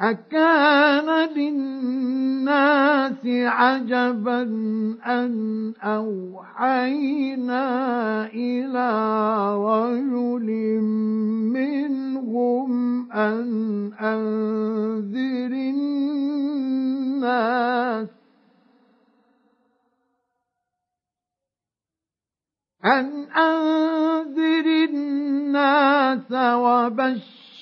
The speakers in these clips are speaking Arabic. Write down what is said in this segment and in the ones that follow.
أكان للناس عجبا أن أوحينا إلى رجل منهم أن أنذر الناس أن أنذر الناس وبشر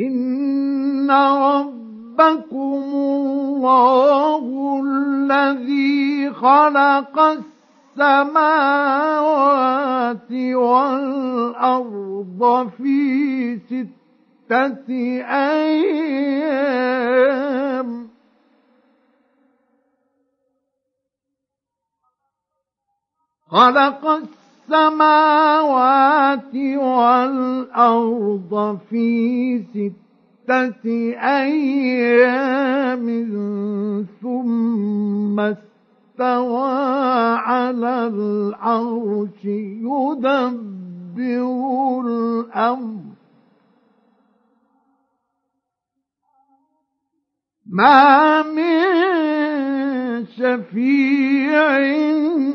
إن ربكم الله الذي خلق السماوات والأرض في ستة أيام خلق السماوات السماوات والأرض في ستة أيام ثم استوى على العرش يدبر الأمر. ما من شفيع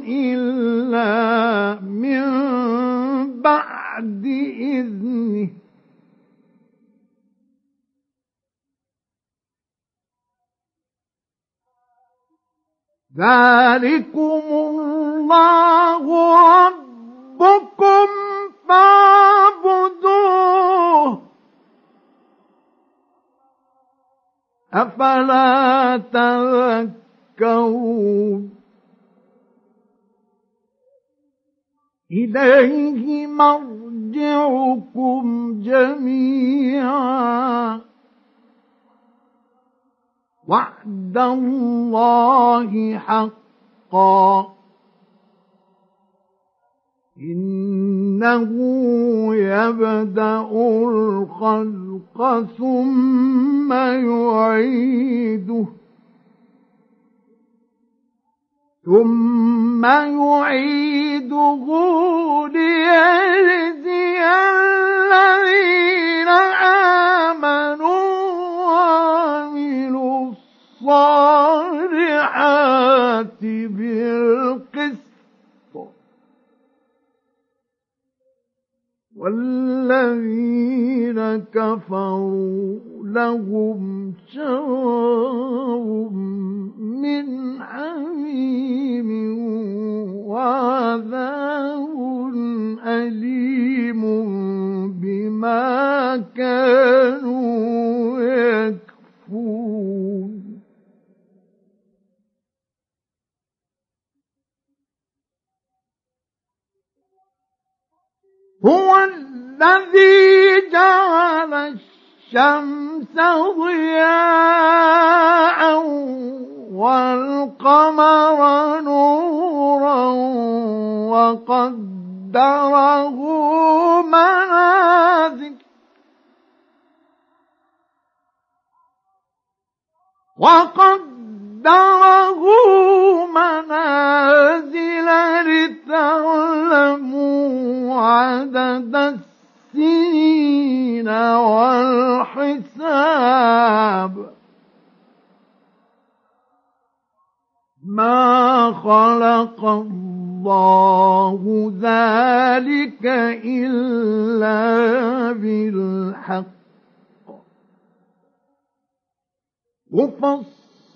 إلا من بعد إذنه. ذلكم الله ربكم فاعبدوه. أفلا تذكرون إليه مرجعكم جميعا وعد الله حقا إنه يبدأ الخلق ثم يعيده. ثم يعيده ليجزي لهم شراب من حميم وعذاب أليم بما كانوا يكفرون. هو الذي جعل الشمس ضياء والقمر نورا وقدره منازل. وقدره منازل لتعلموا عدد السنين. والحساب. ما خلق الله ذلك إلا بالحق.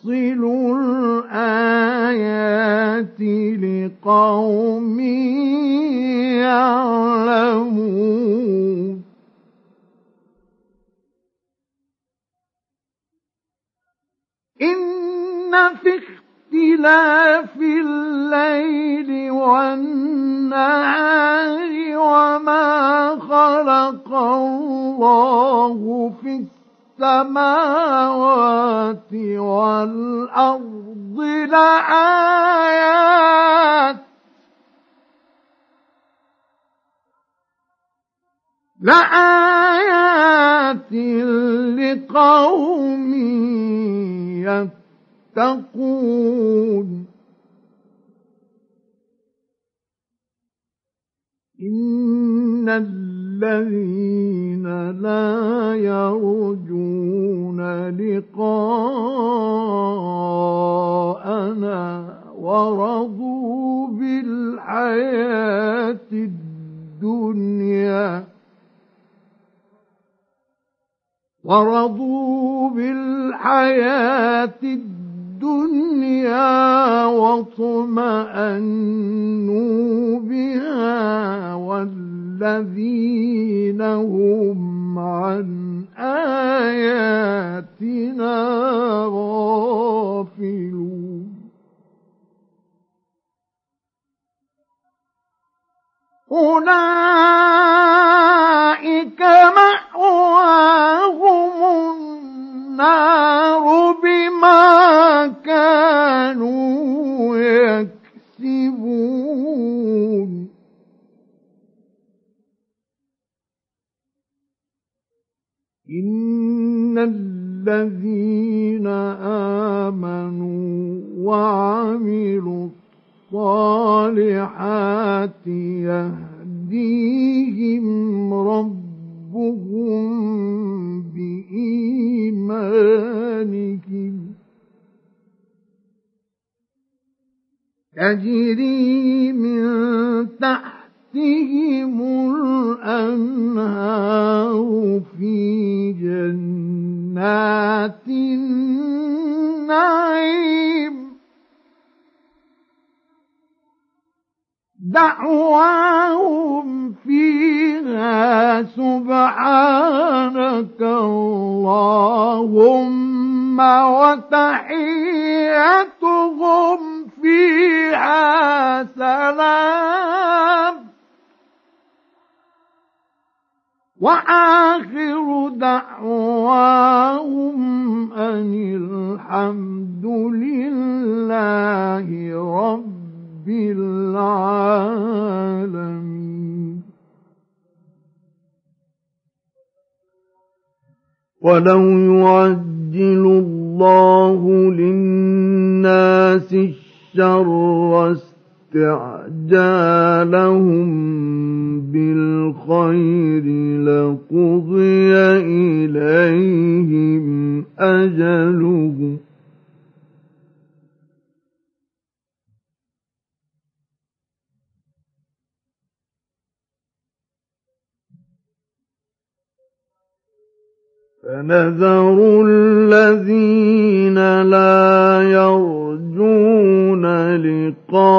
نفصل الآيات لقوم يعلمون. إن في اختلاف الليل والنهار وما خلق الله في السماوات والأرض لآيات. لآيات لقوم يتقون. إن الذين لا يرجون لقاءنا ورضوا بالحياة الدنيا ورضوا بالحياة الدنيا واطمأنوا بها والذين هم عن آياتنا غافلون. أولئك مأواهم ذنب ولو يعجل الله للناس الشر استعجالهم بالخير لقضي إليهم أجلهم فنذر الذين لا يرجون لقاءنا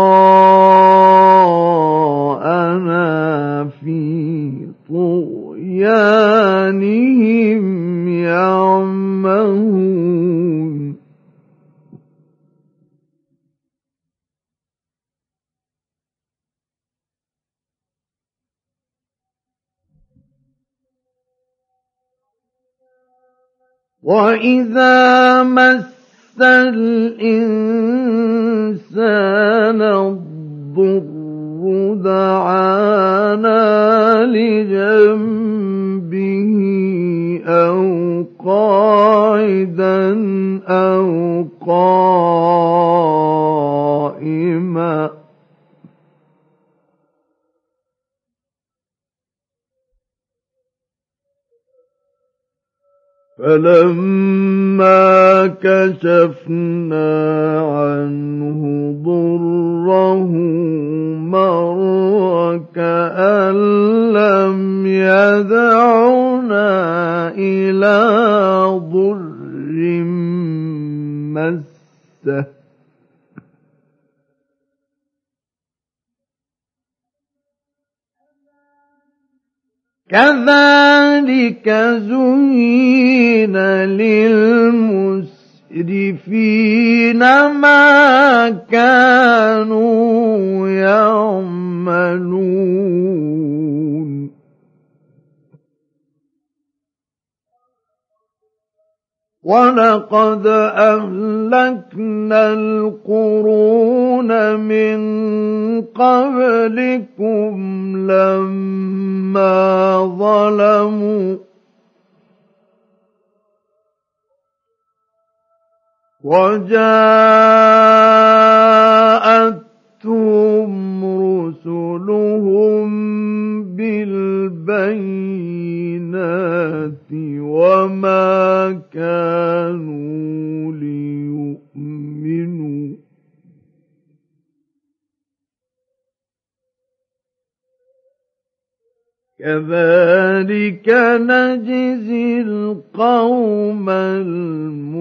في طغيانهم يعمهون. وإذا مس الإنسان الضر دعانا لجنبه أو قاعدا أو قائما فلما كشفنا عنه ضره مر كأن لم يدعنا إلى ضر مسه. كذلك زين للمسرفين مسرفين ما كانوا يعملون. ولقد أهلكنا القرون من قبلكم لما ظلموا وجاءتهم رسلهم بالبينات وما كانوا ليؤمنوا. كذلك نجزي القوم المجرمين.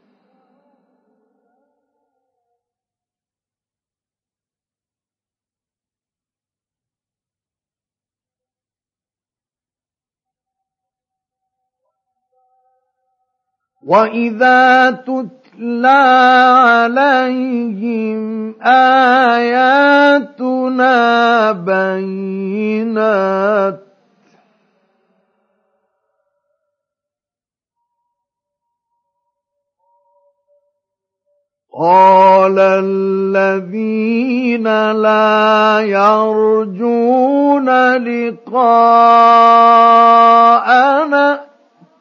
وإذا تتلى عليهم آياتنا بينات قال الذين لا يرجون لقاءنا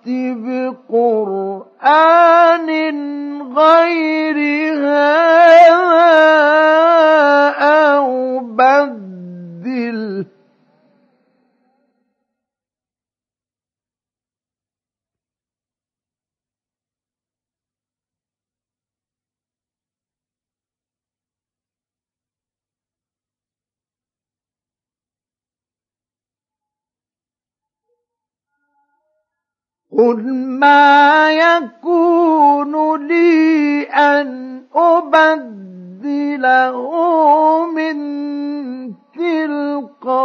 بقرآن غير هذا أو بدل قل ما يكون لي أن أبدله من تلقاء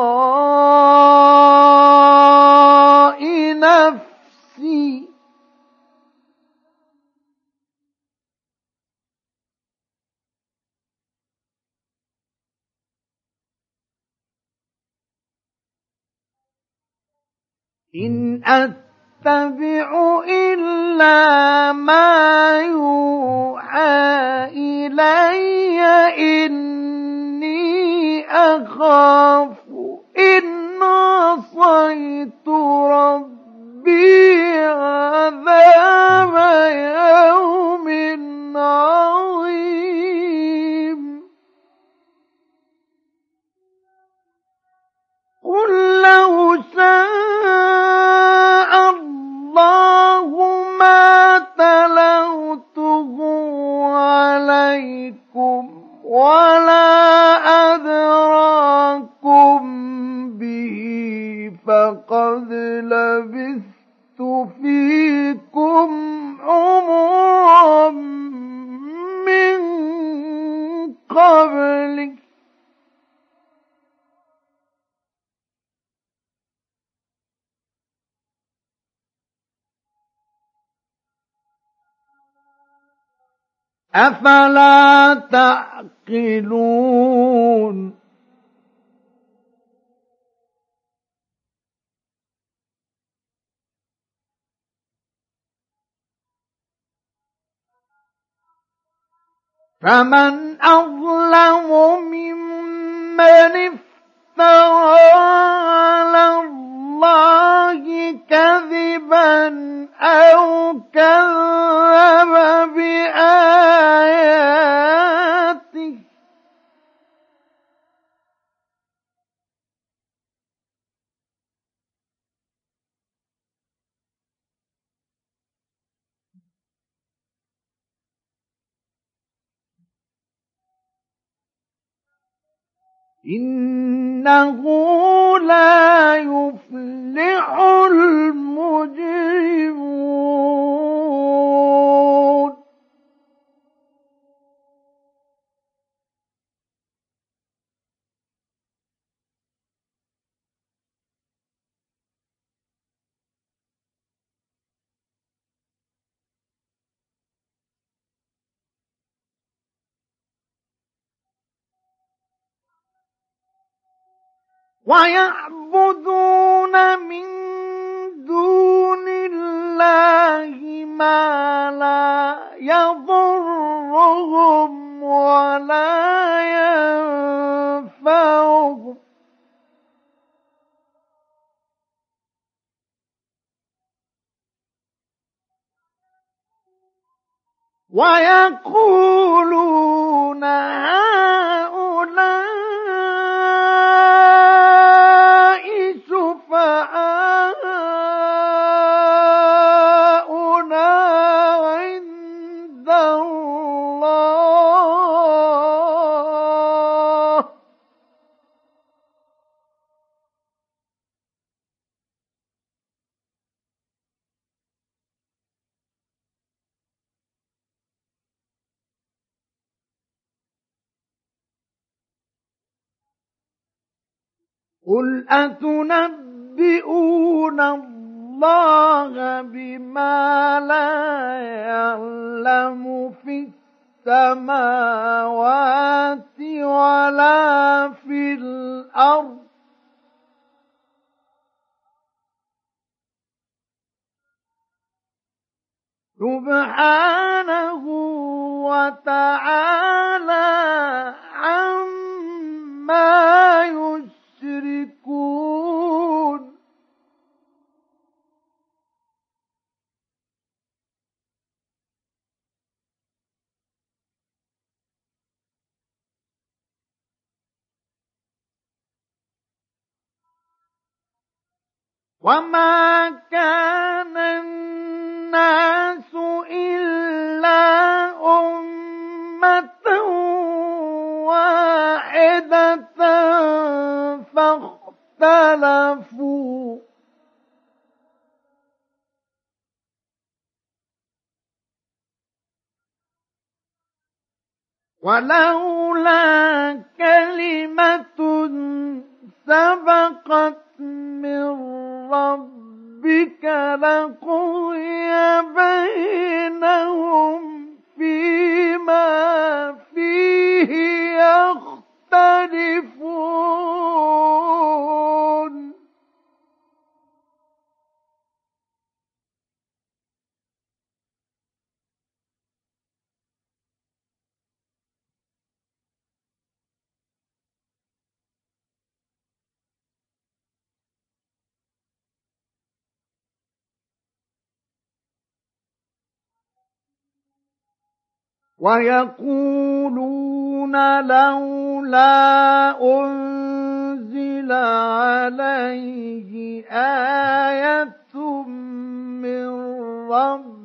نفسي. إن أت أتبع إلا ما يوحى إلي. إني أخاف إن عصيت ربي عذاب يوم ولا أدراكم به فقد لبثت فيكم عمرا من قبلك أفلا تعقلون فمن أظلم ممن افترى على الله كذبا أو كذب بآياته إنه لا يفلح المجرمون. ويعبدون من دون الله ما لا يضرهم ولا ينفعهم. ويقولون هؤلاء قل أتنبئون الله بما لا يعلم في السماوات ولا في الأرض سبحانه وتعالى عما يشركون وما كان الناس إلا أمة واحدة فاختلفوا. ولولا كلمة سبقت من ربك لقضي بينهم فيما فيه يختلفون. ويقولون لولا أنزل عليه آية من ربه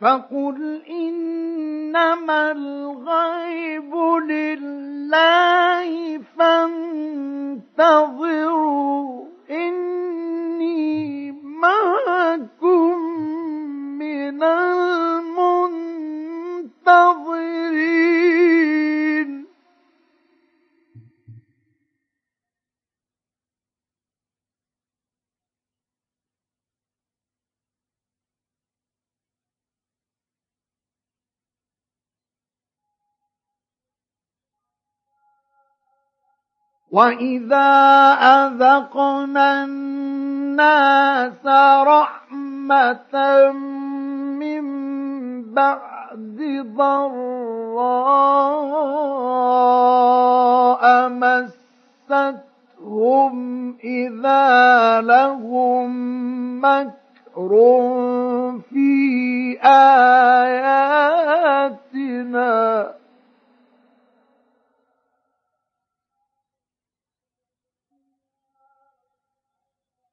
فقل إنما الغيب لله فانتظروا إني معكم من المنتظرين. وإذا أذقنا الناس رحمة من بعد ضراء مستهم إذا لهم مكر في آياتنا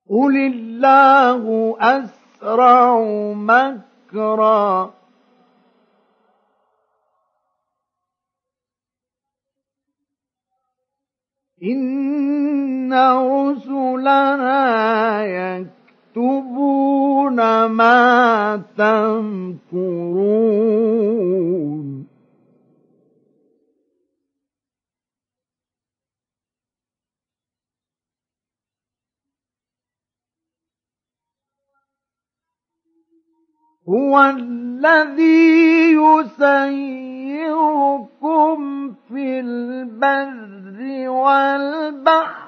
قل الله أسرع مكرا. إن رسلنا يكتبون ما تمكرون. هو الذي يسيركم في البر والبحر.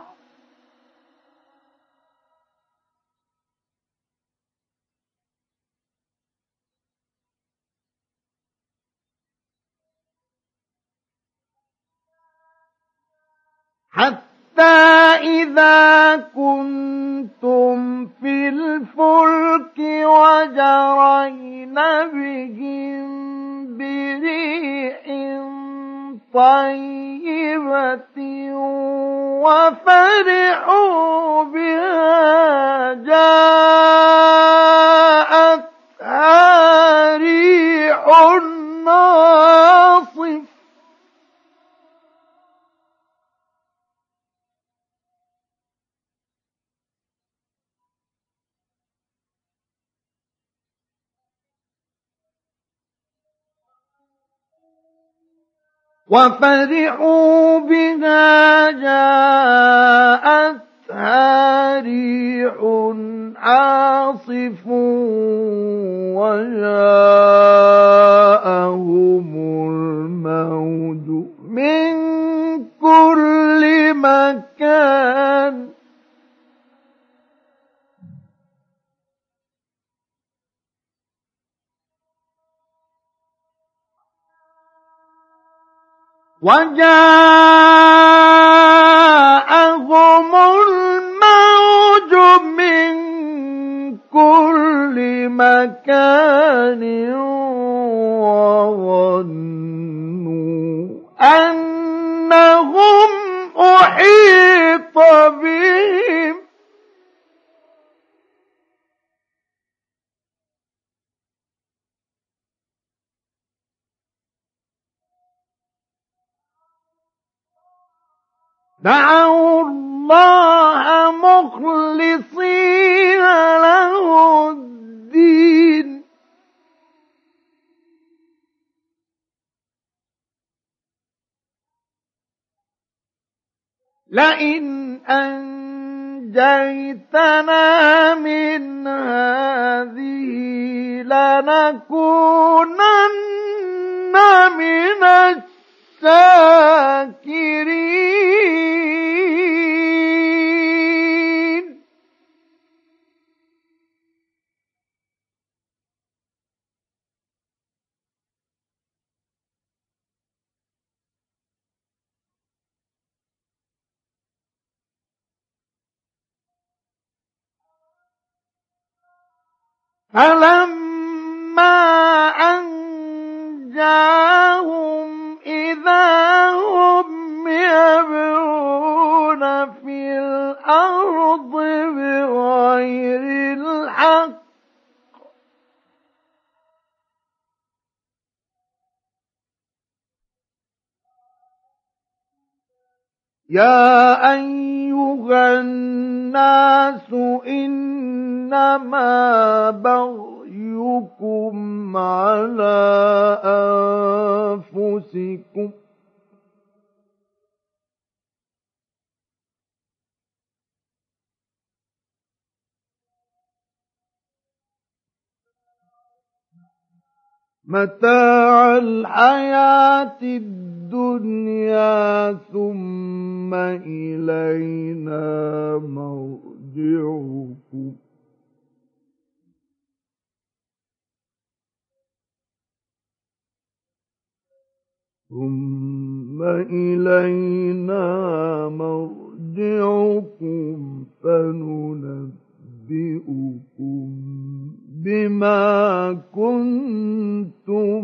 حتى إذا كنتم في الفلك وجرين بهم بريح طيبة وفرحوا بها جاءتها ريح ناصف وفرحوا بها جاءتها ريح عاصف وجاءهم الموج من كل مكان. وجاءهم الموج من كل مكان وظنوا أنهم أحيط بهم دعوا الله مخلصين له الدين. لئن أنجيتنا من هذه لنكونن من الشاكرين. فلما أنجاهم إذا هم يبغون في الأرض بغير الحق يا أيها الناس إنما بغيكم على أنفسكم متاع الحياة الدنيا ثم إلينا مرجعكم. ثم إلينا مرجعكم فننبئكم بما كنتم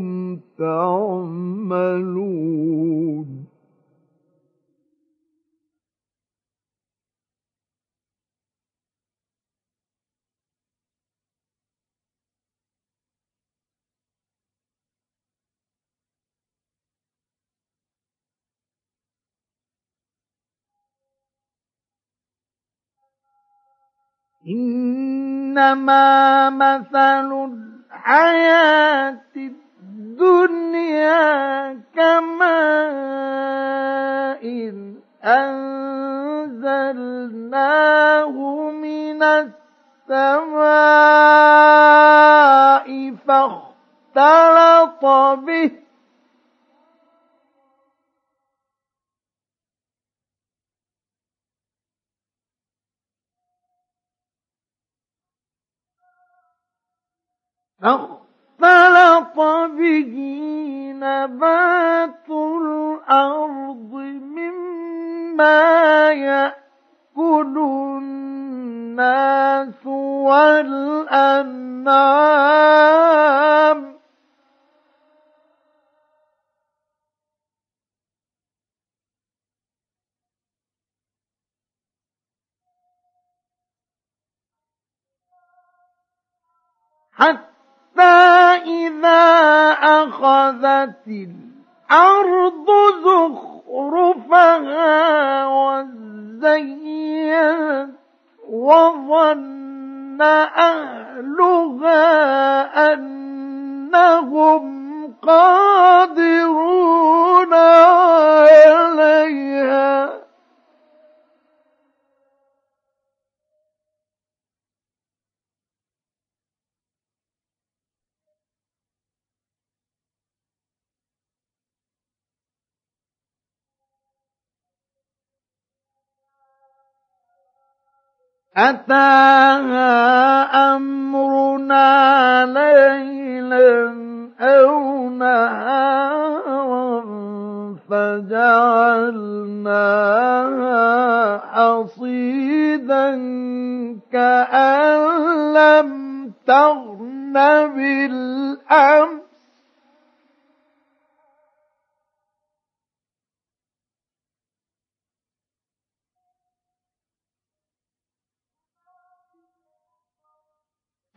تعملون إنما مثل الحياة الدنيا كماء أنزلناه من السماء فاختلط به فاختلط به نبات الأرض مما يأكل الناس والأنعام. حتى إذا أخذت الأرض زخرفها وزينت وظن أهلها أنهم قادرون عليها أتاها أمرنا ليلا أو نهارا فجعلناها حصيدا كأن لم تغن بالأمس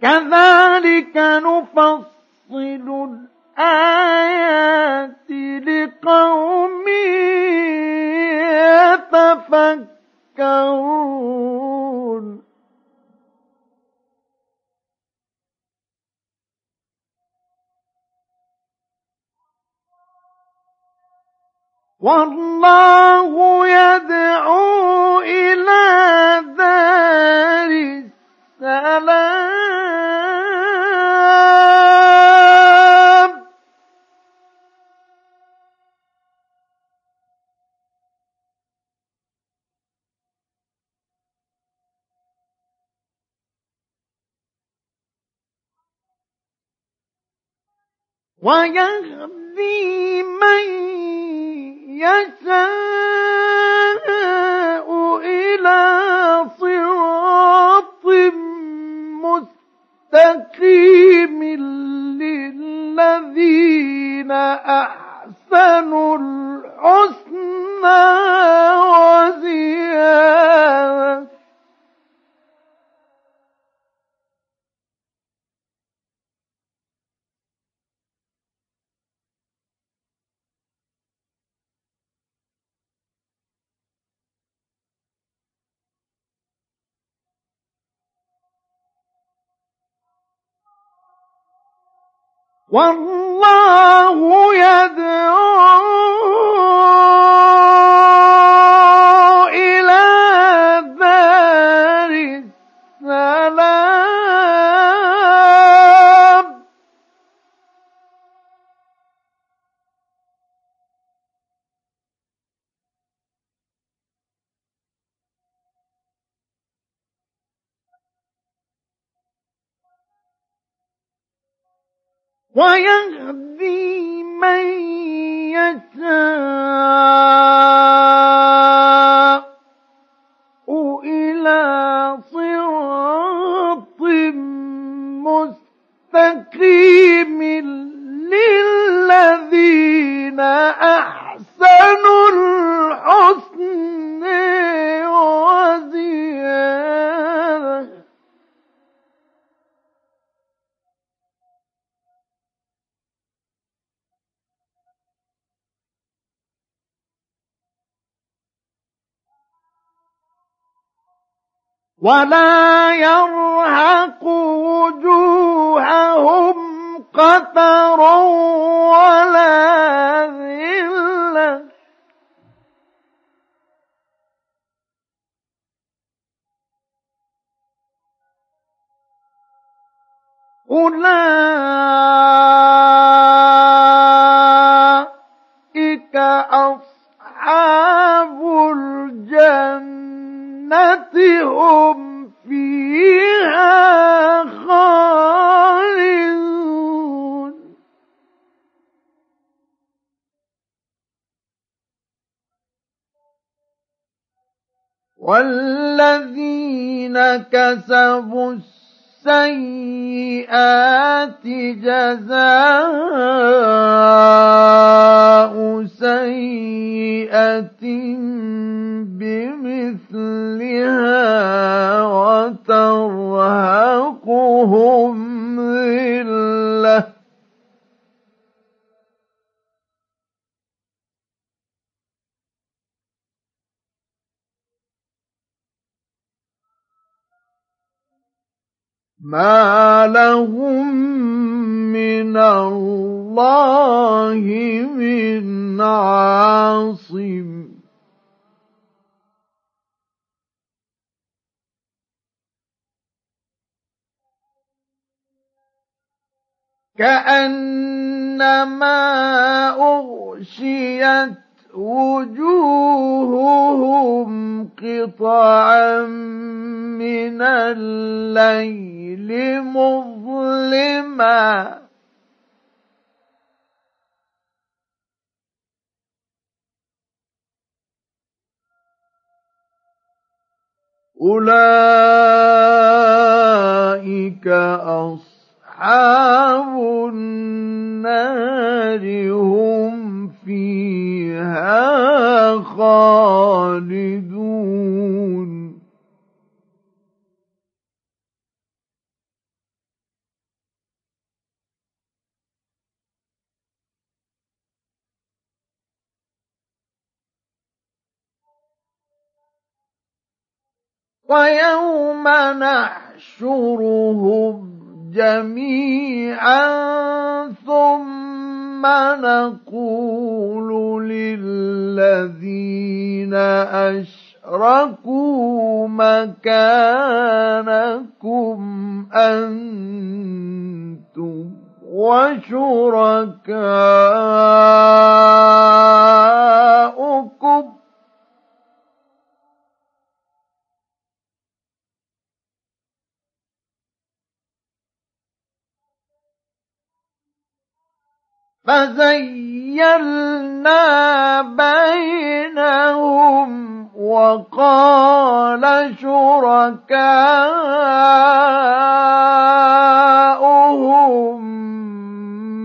كذلك نفصل الآيات لقوم يتفكرون. والله يدعو إلى دار السلام ويهدي من يشاء إلى صراط مستقيم للذين أحسنوا الحسنى وزيادة. والله يدعو إلى دار السلام. ويهدي من يشاء إلى ولا يرهق وجوههم قتر ولا ذلة. أولئك هم فيها خالدون. والذين كسبوا السيئات جزاء سيئة بمثلها وترهقهم ما لهم من الله من عاصم كأنما أغشيت وجوههم قطعا من الليل مظلما. أولئك أصحاب النار هم فيها خالدون. ويوم نحشرهم جميعا ثم نقول للذين أشركوا مكانكم أنتم وشركاؤكم. فزيلنا بينهم وقال شركاؤهم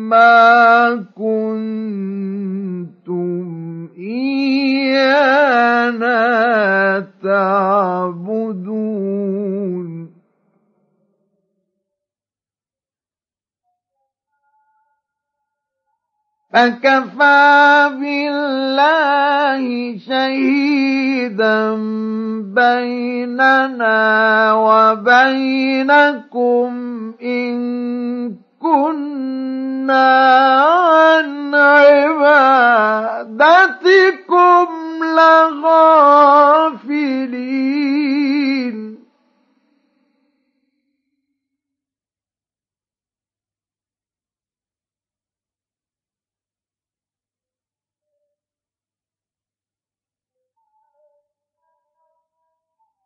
ما كنتم إيانا تعبدون. فكفى بالله شهيدا بيننا وبينكم إن كنا عن عبادتكم لغافلين.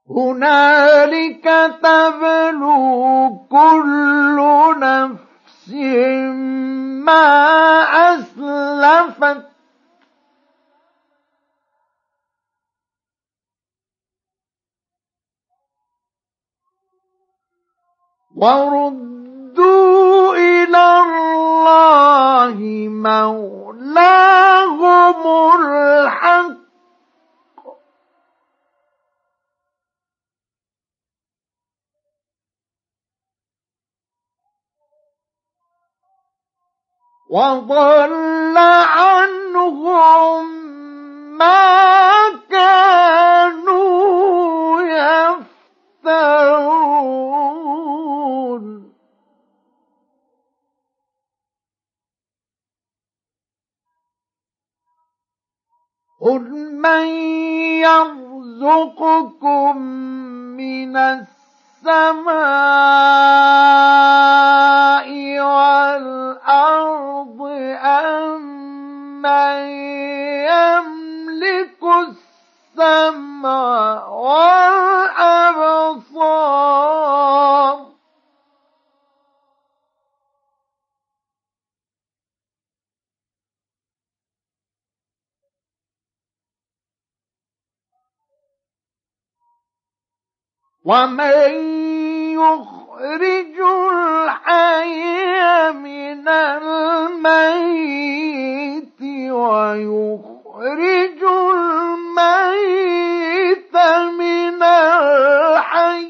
هنالك تبلو كل نفس ما أسلفت. وردوا إلى الله مولاهم الحق. وضل عنهم ما كانوا يفترون. قل من يرزقكم من السماء والأرض أم من يملك السمع والأبصار ومن يخرج الحي من الميت ويخرج الميت من الحي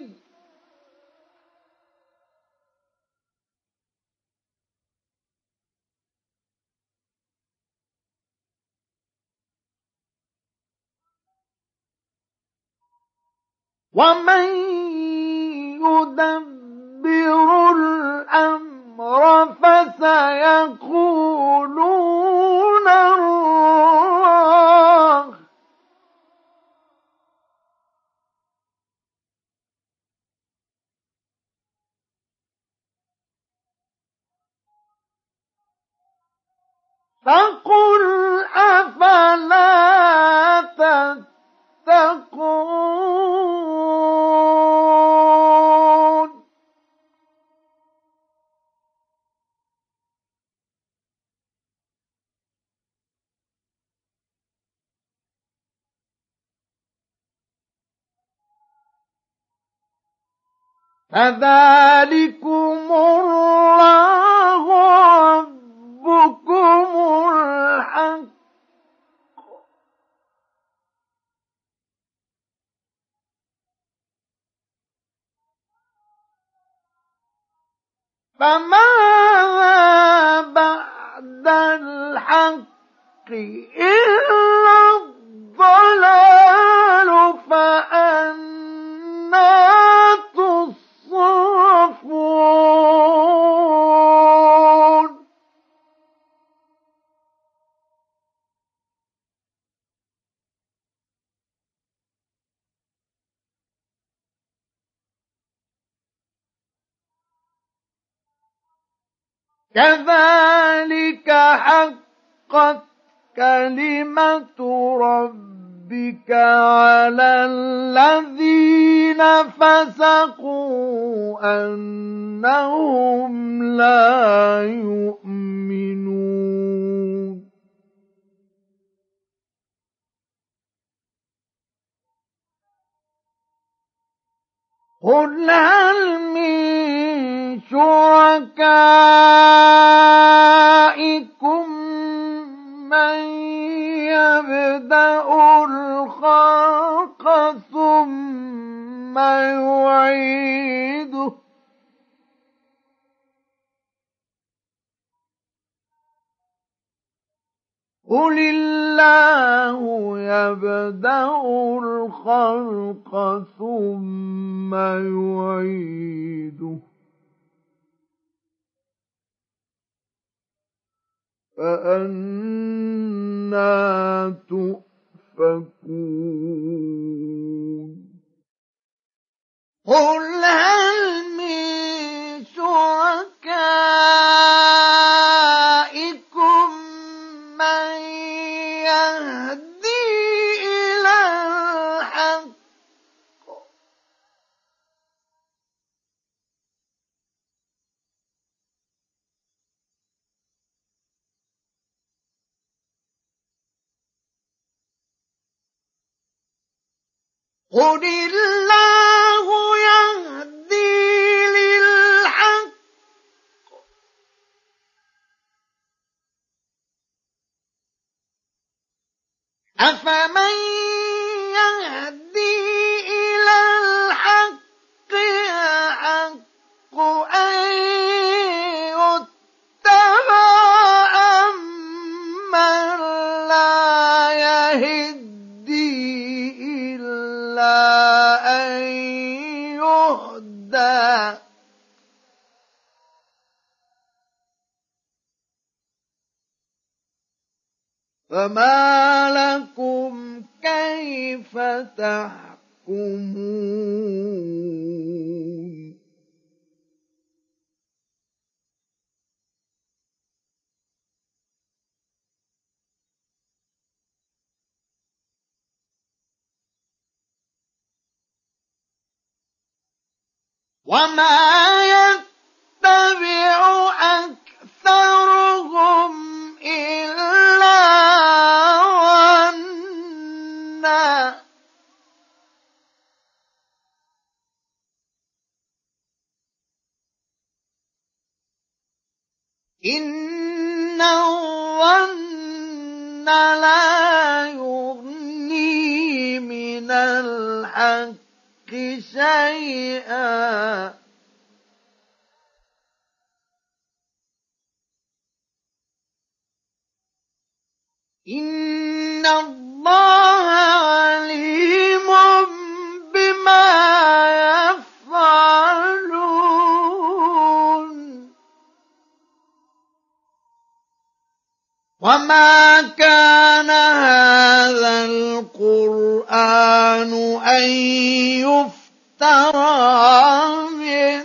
ومن يدبر الأمر فسيقولون الله فقل أفلا تتقون فذلكم الله ربكم الحق. فماذا بعد الحق إلا الضلال فأنا كذلك حقت كلمة ربك على الذين فسقوا أنهم لا يؤمنون. قل هل من شركائكم من يبدأ الخلق ثم يعيده قل الله يبدأ الخلق ثم يعيده. فأنا تؤفكون. قل هل من شركائكم قل الله يهدي للحق. أفمن وما الحق شيئا. إن الله عليم بما يفعلون. وما القرآن أن يفترى من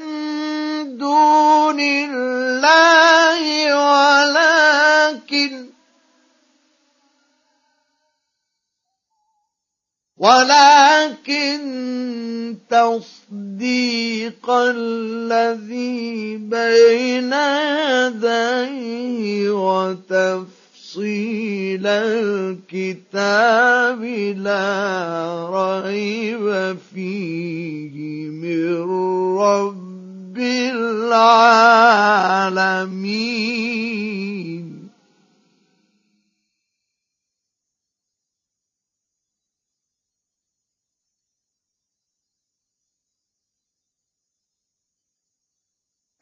دون الله ولكن ولكن تصديق الذي بين يديه وتفصيل الكتاب لا ريب فيه من رب العالمين.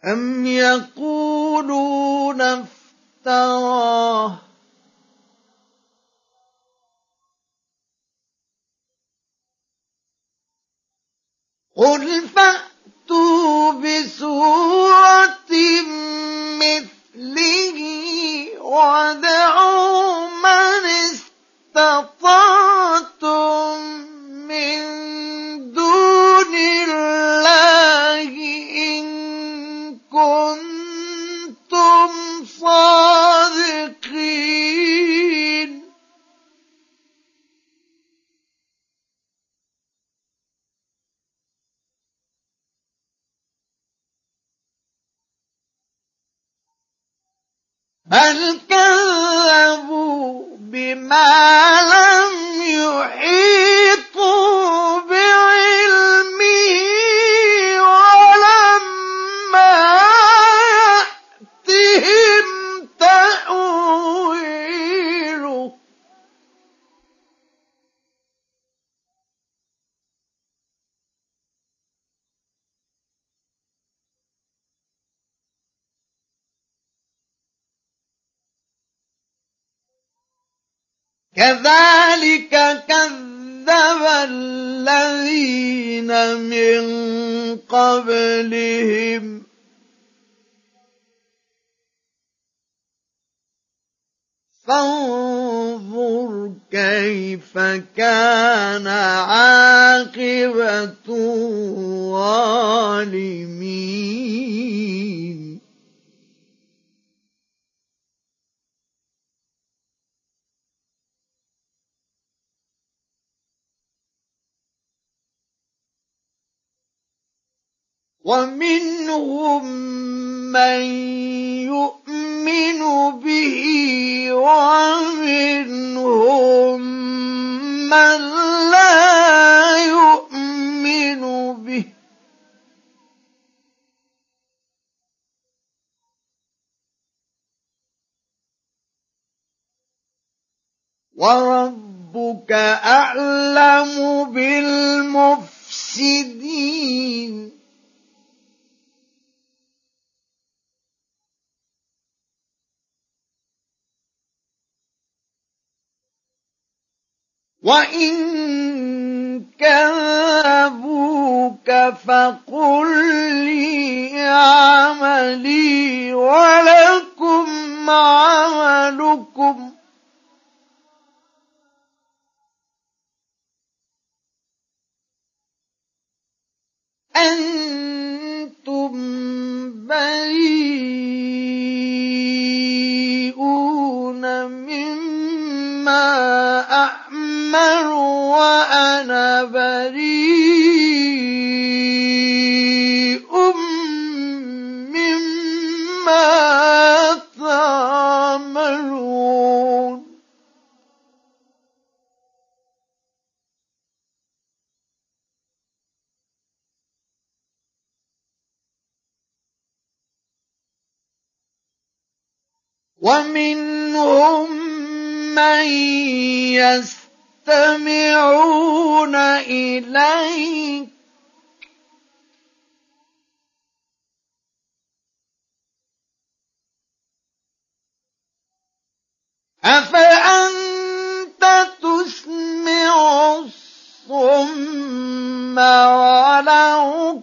أم يقولون افتراه قل فأتوا بسورة مثله وادعوا من استطعتم من دون الله كنتم صادقين كذلك كذب الذين من قبلهم. فانظر كيف كان عاقبة الظالمين. ومنهم من يؤمن به ومنهم من لا يؤمن به. وربك أعلم بالمفسدين. وإن كذبوك فقل لي عملي ولكم عملكم أنتم بريئون مما أعمل وأنا بريء مما تعملون. ومنهم من يستمعون إليك أفأنت تسمع الصم ولو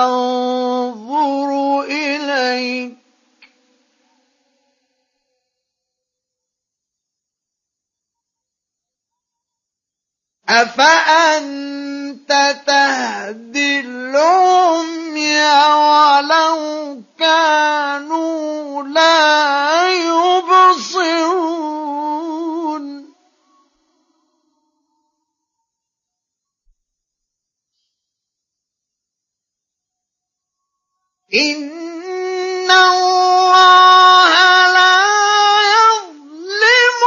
ينظر إليك. أفأنت تهدي العمي ولو كانوا لا يبصرون؟ إن الله لا يظلم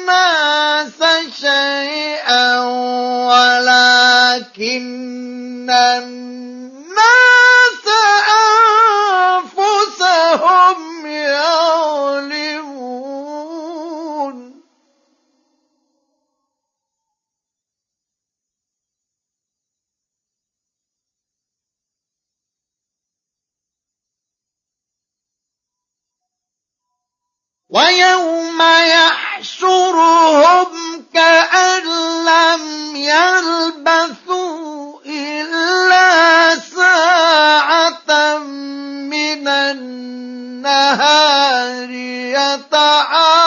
الناس شيئا ولكن الناس ويوم يحشرهم كأن لم يلبثوا إلا ساعة من النهار يتعارفون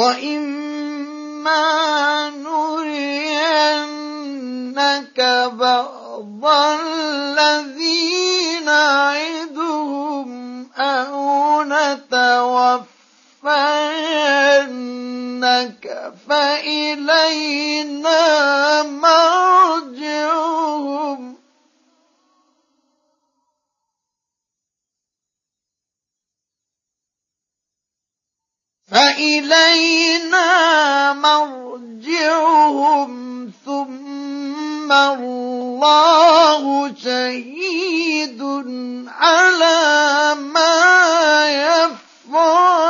وإما نرينك بعض الذي نعدهم أو نتوفينك فإلينا مرجعهم فإلينا مرجعهم ثم الله شهيد على ما يفعلون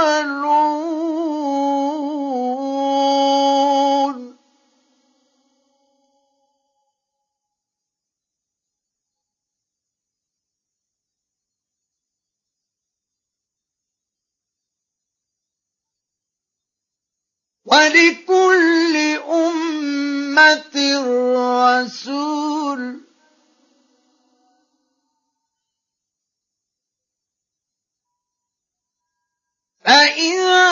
ولكل أمة رسول. فإذا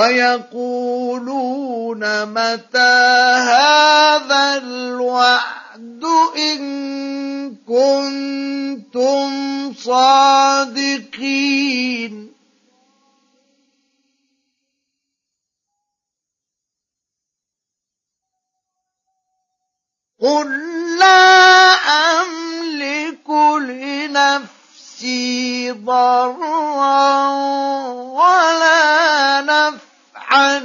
ويقولون متى هذا الوعد إن كنتم صادقين؟ قل لا أملك لنفسي ضرا ولا نفعا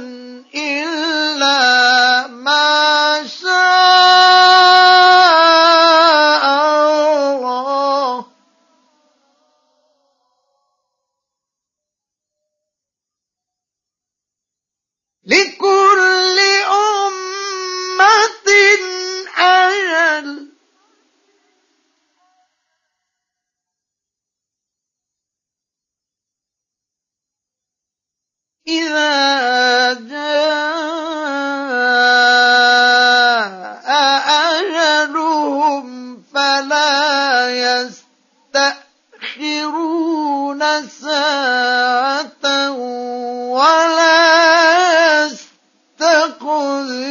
إلا ما شاء الله. لكل إذا ولا يستقدمون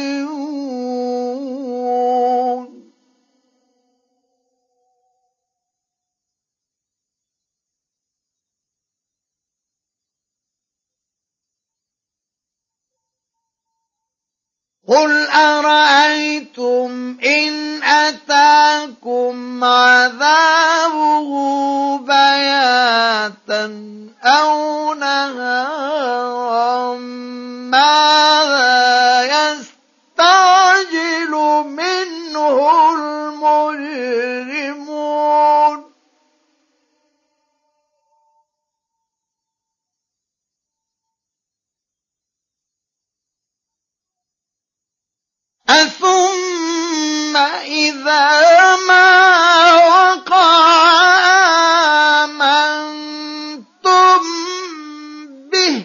قل أرأيتم إن أتاكم عذابه بياتا أو نهارا إذا ما وقع آمنتم به.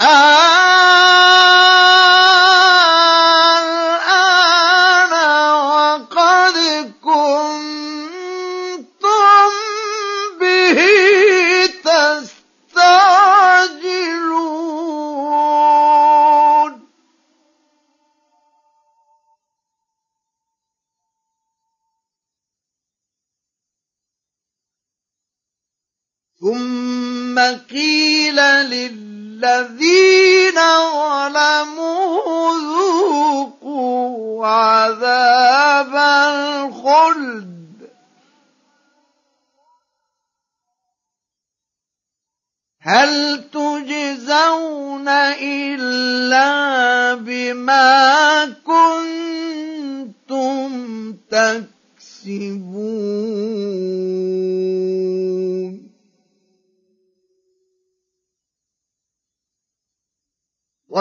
الآن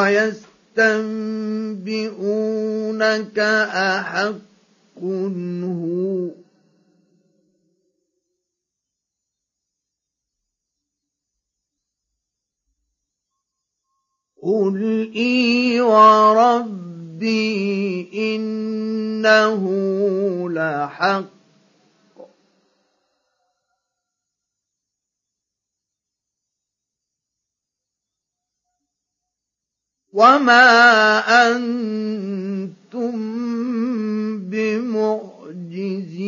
ويستنبئونك أحق هو. قل إي وربي إنه لحق. وما أنتم بمعجزين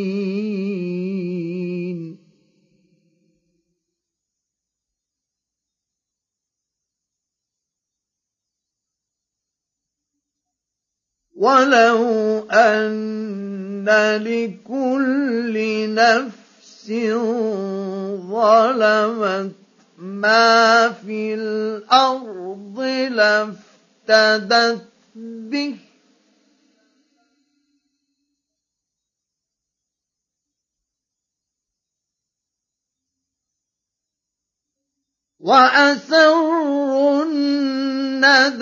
ولو أن لكل نفس ظلمت ما في الأرض لافتدت به. وأسروا الندامة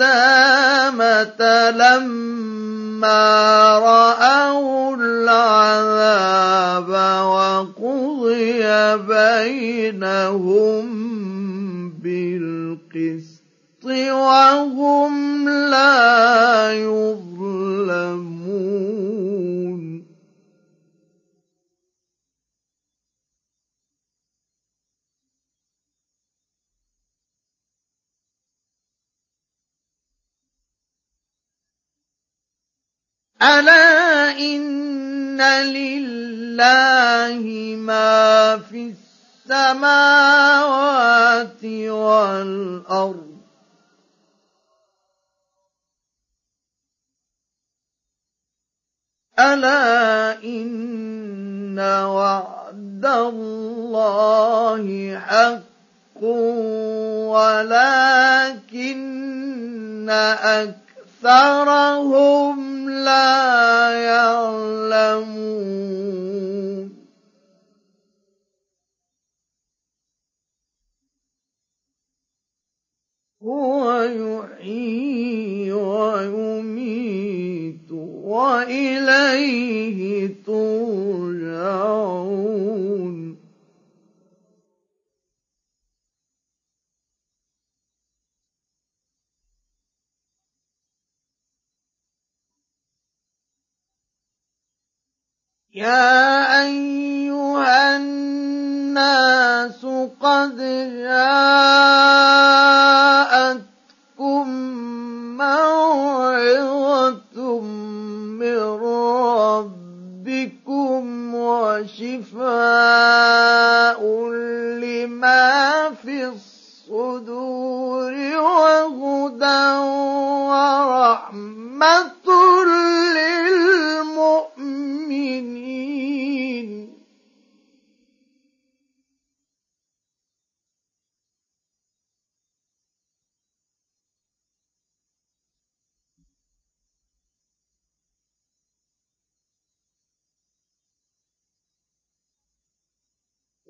لما رأوا العذاب وقضي بينهم بالقسط. وهم لا يظلمون. الا ان لله ما في السماوات والارض ألا إن وعد الله حق ولكن أكثرهم لا يعلمون يا أيها الناس قد جاءتكم موعظة من ربكم وشفاء لما في الصدور وهدى ورحمة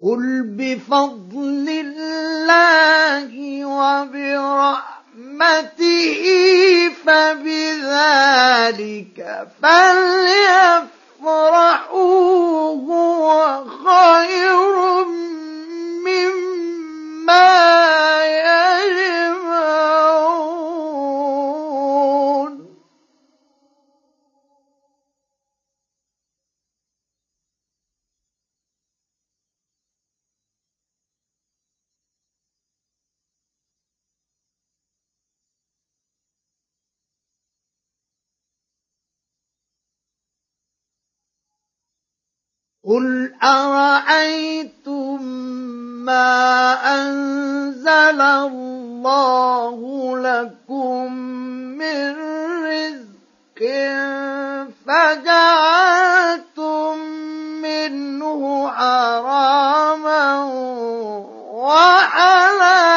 قل بفضل الله وبرحمته فبذلك فليفرحوا هو خير مما قل أرأيتم ما أنزل الله لكم من رزق فجعلتم منه حراما وحلالا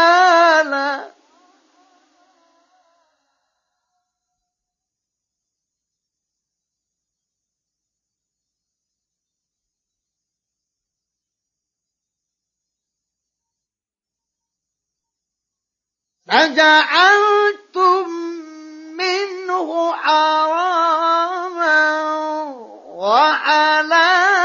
فجعلتم منه حراما وحلالا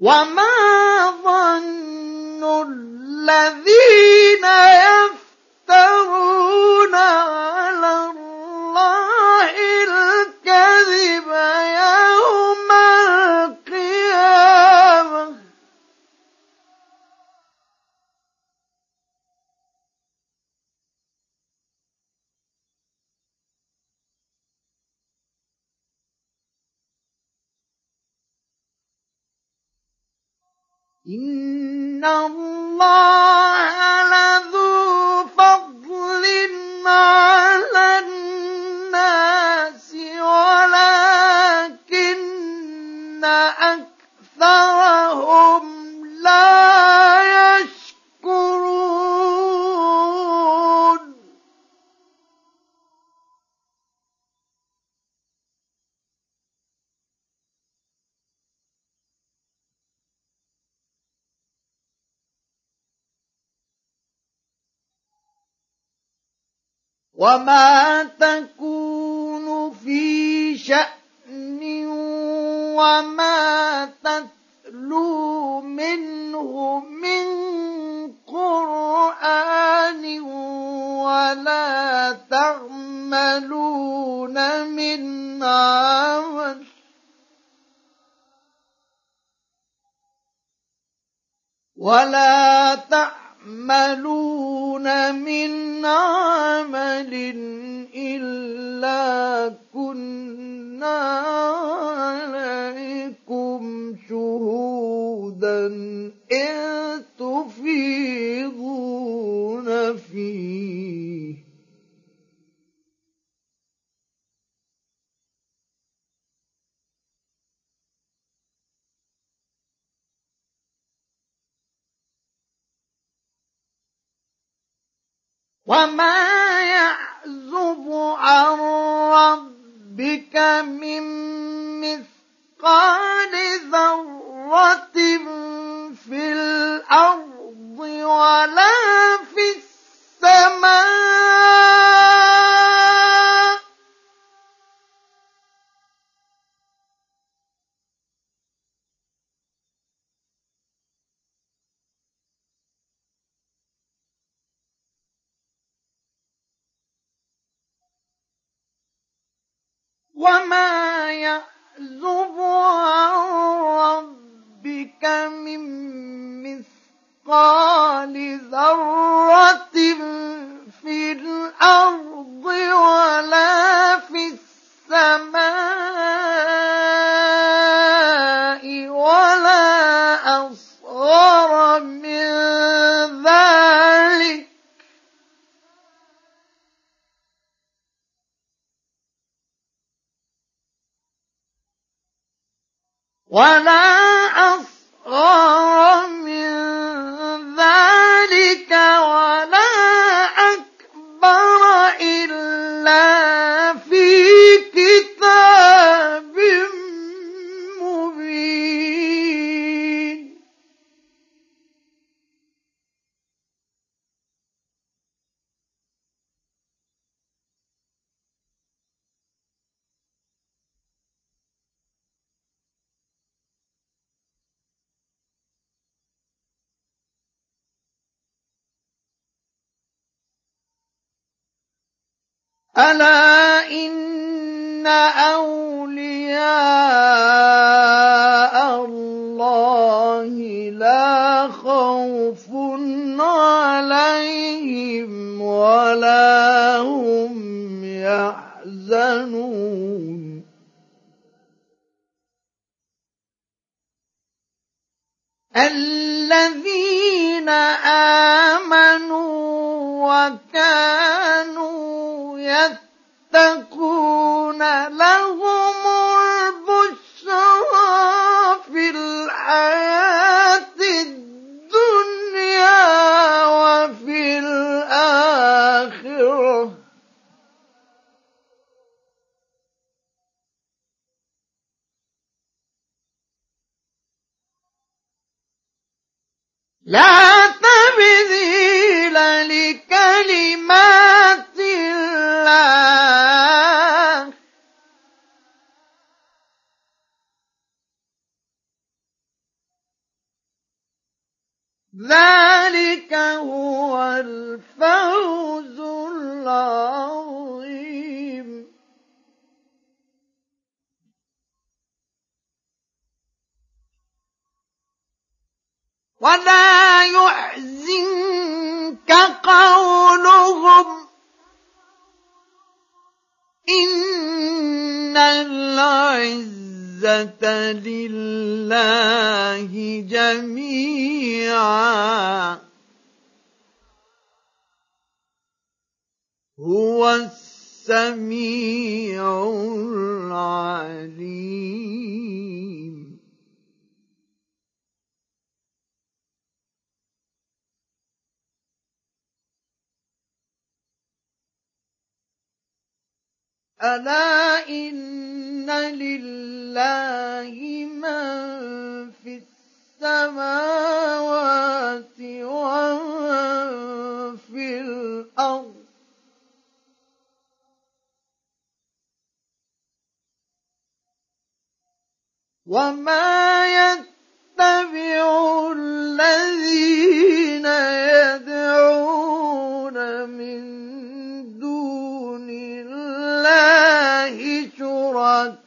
وما ظن الذين يفترون إن الله وما تتلو منه من قرآن ولا تعملون من عمل. ولا تعملون من عمل إلا كنا عليكم شهودا إذ تفيضون فيه وما يعزب عن ربك من مثقال ذرة في الأرض ولا في السماء وما يعزب عن ربك من مثقال ذرة في الأرض ولا في السماء ولا أصغر من ذلك ولا أصغر ألا ولا يحزنك قولهم إن العزة لله جميعا. هو السميع العليم. ألا إن لله من في السماوات ومن في الأرض وما يتبع الذين يدعون من الله شركاء.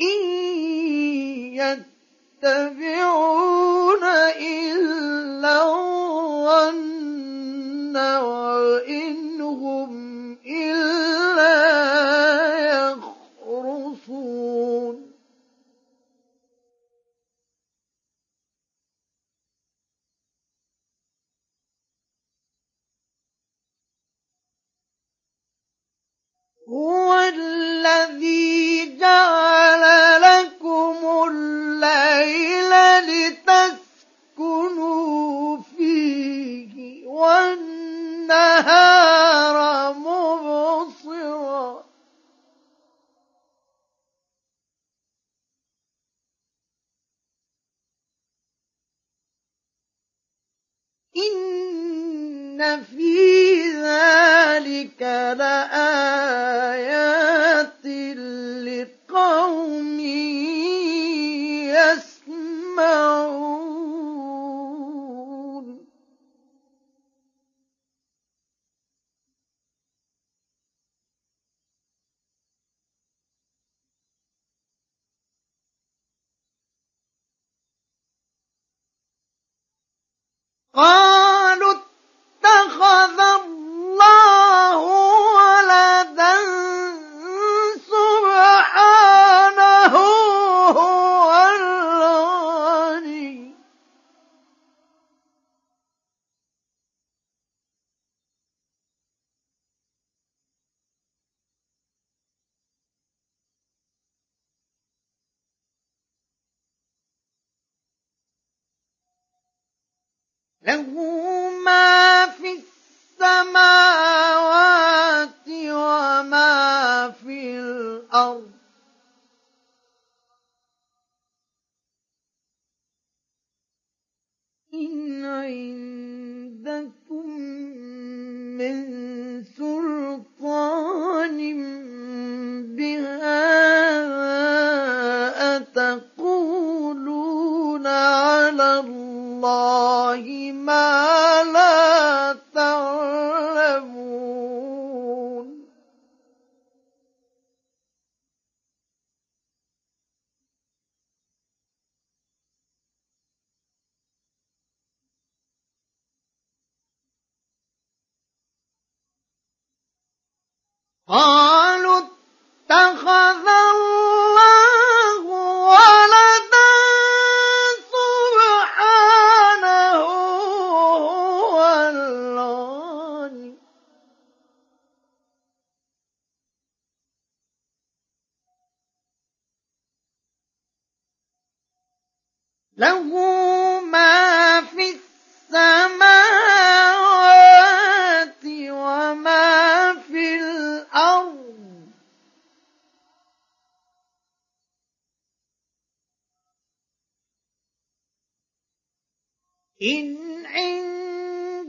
إن يتبعون إلا الظن ذلك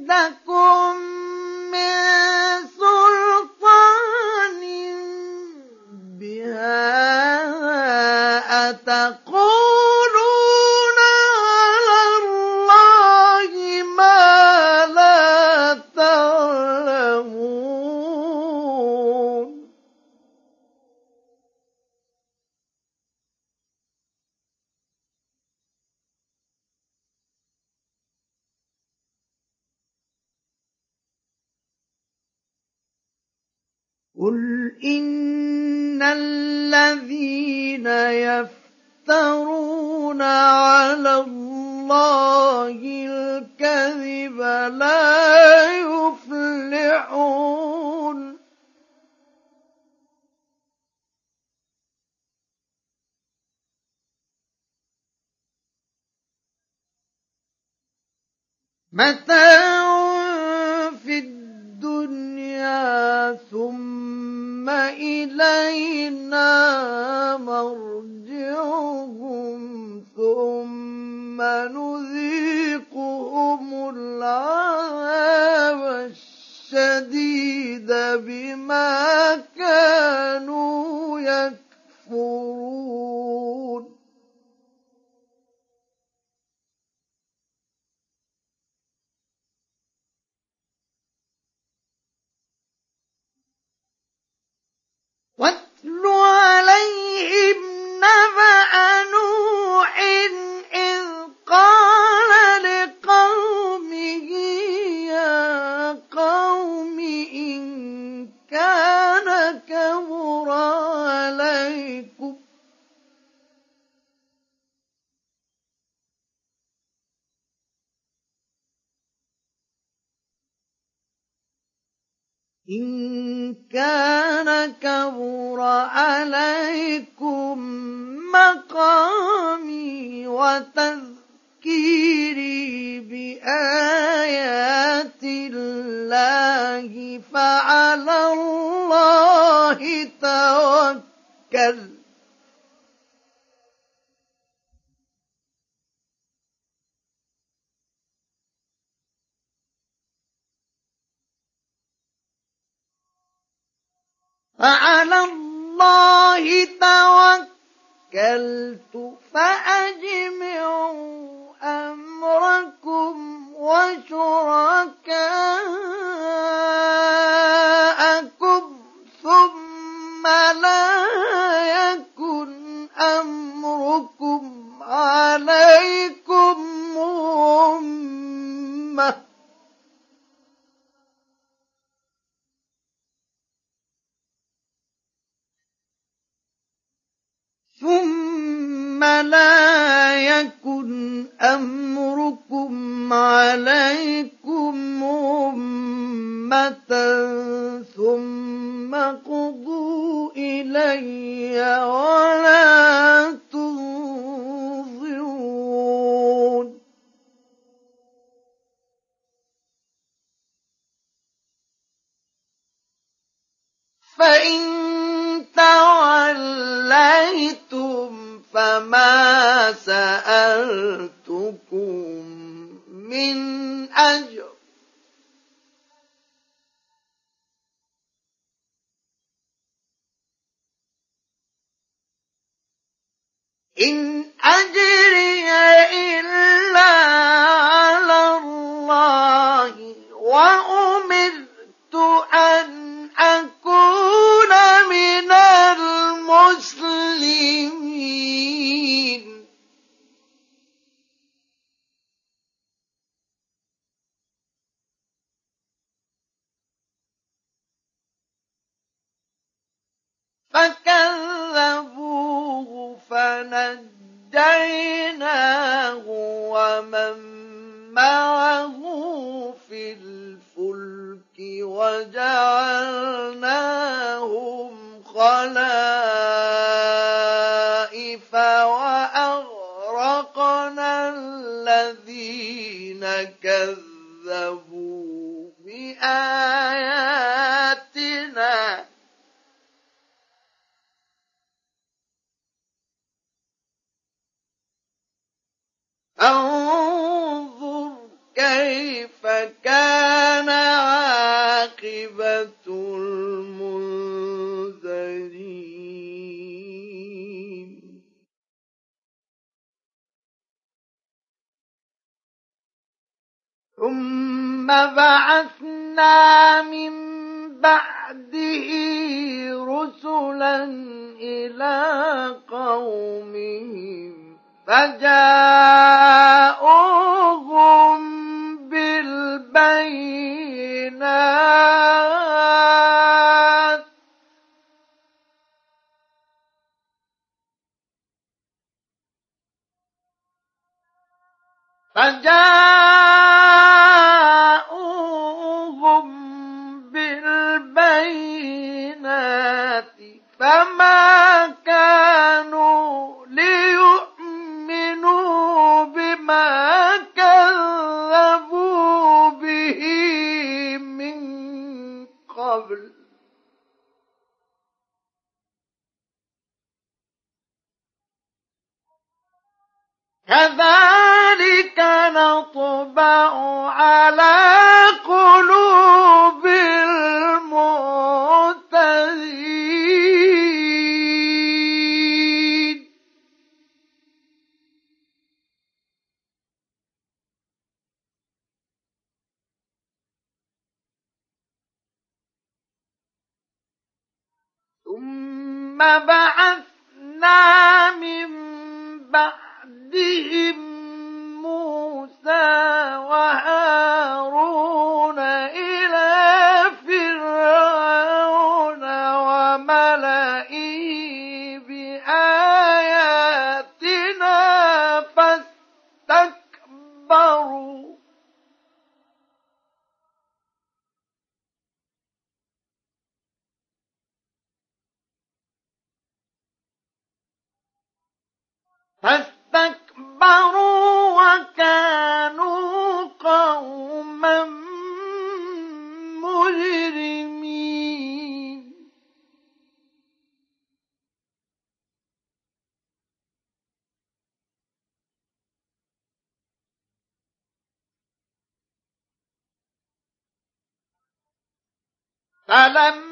عندكم توكلت فأجمعوا أمركم وشركاءكم ثم لا يكن أمركم عليكم هم ثم لا يكن أمركم عليكم أمة ثم قضوا إلي فلما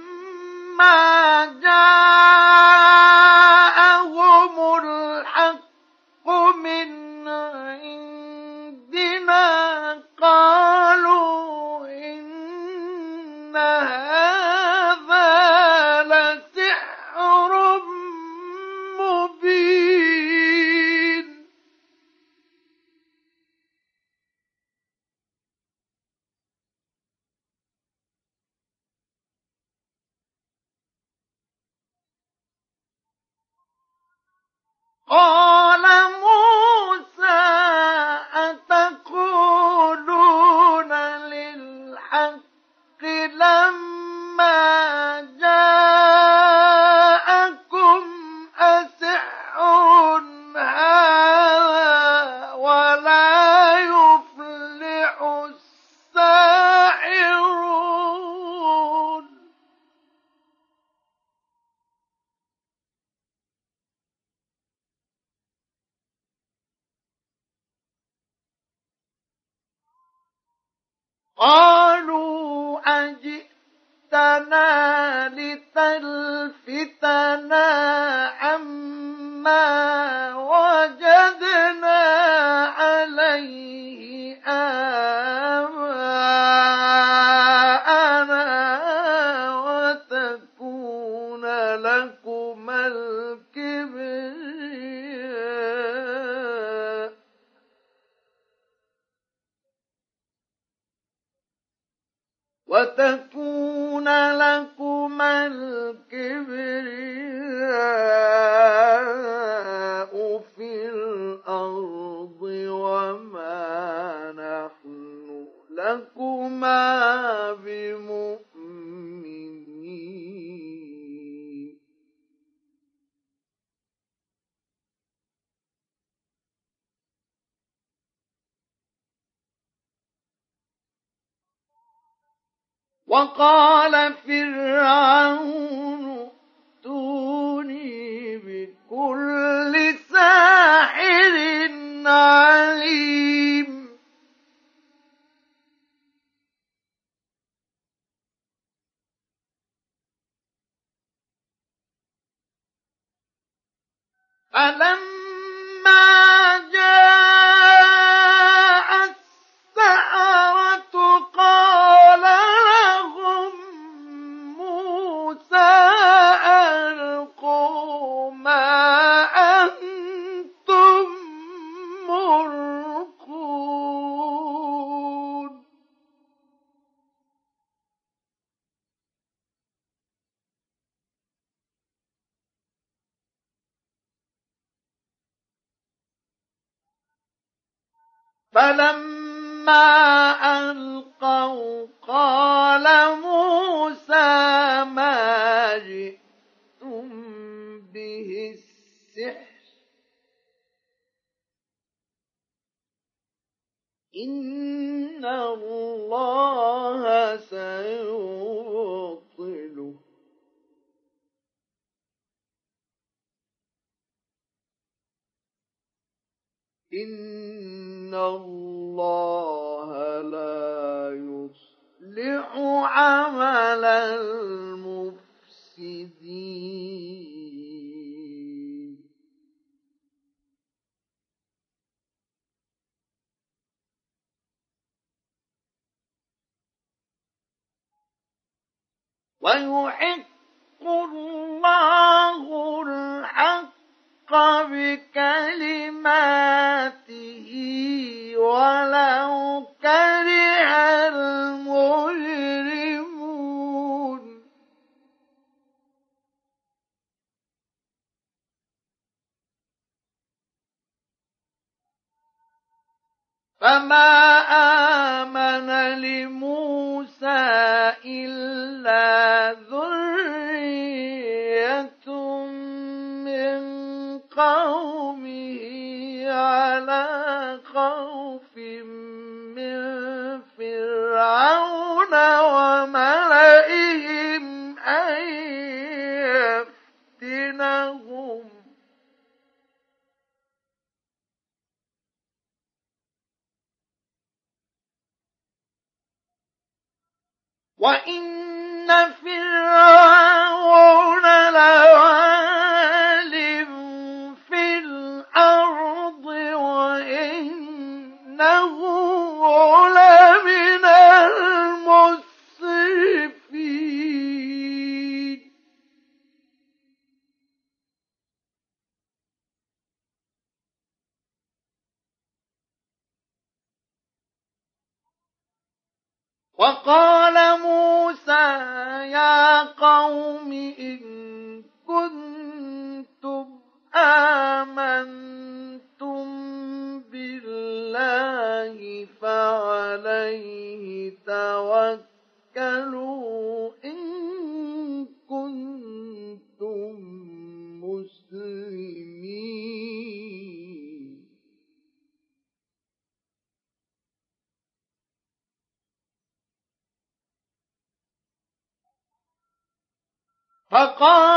فلما ويحق فقالوا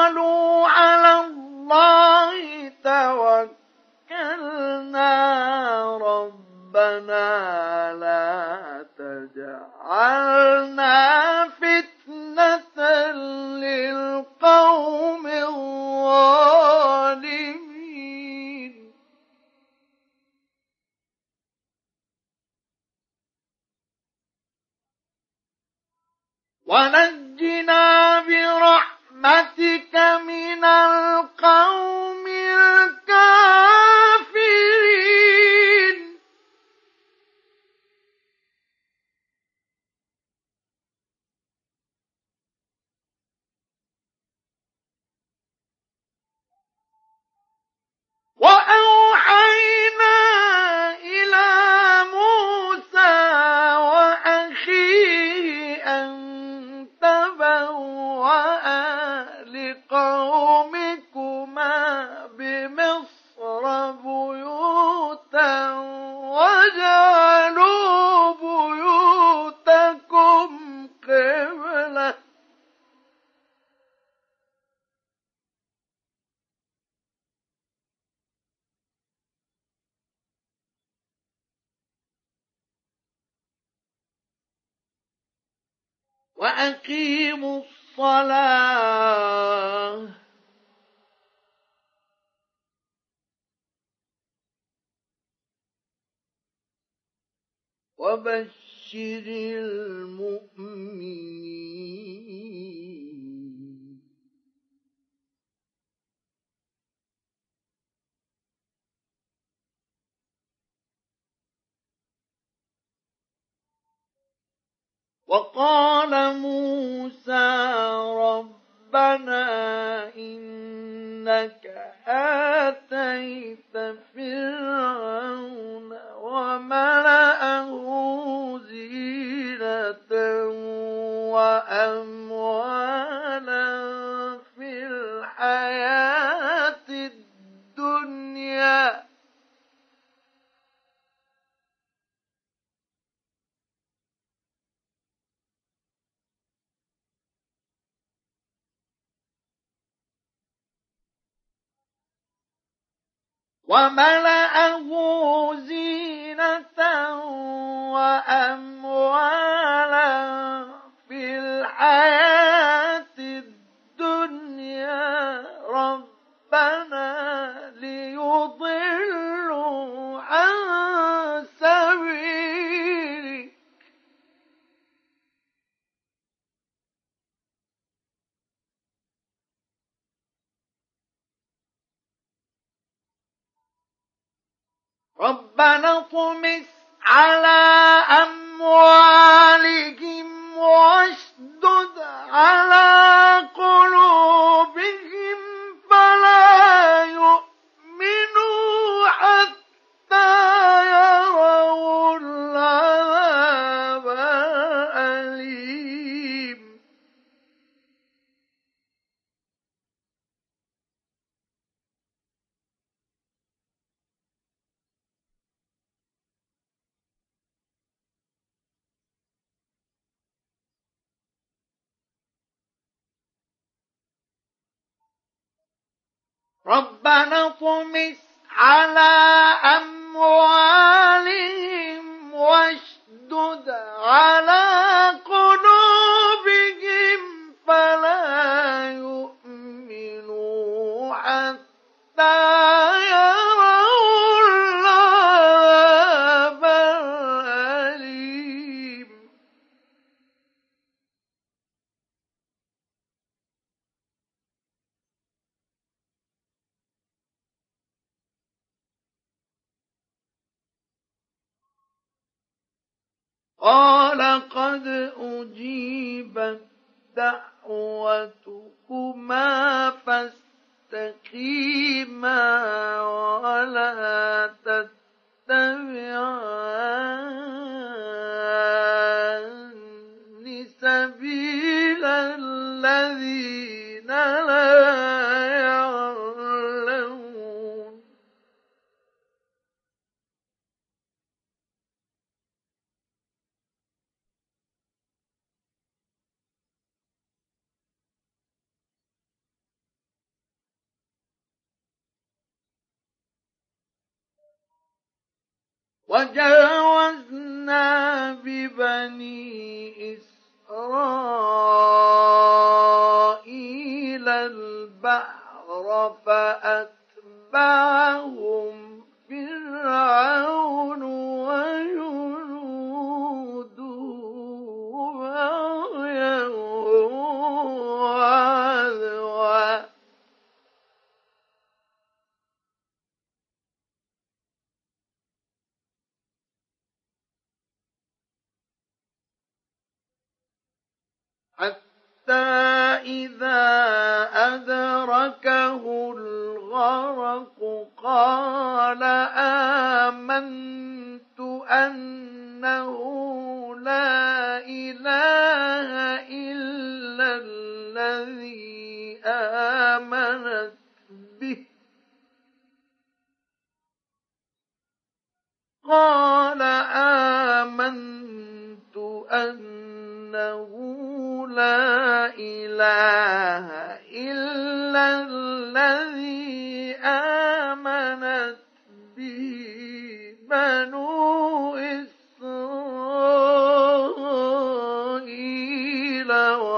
وملأه على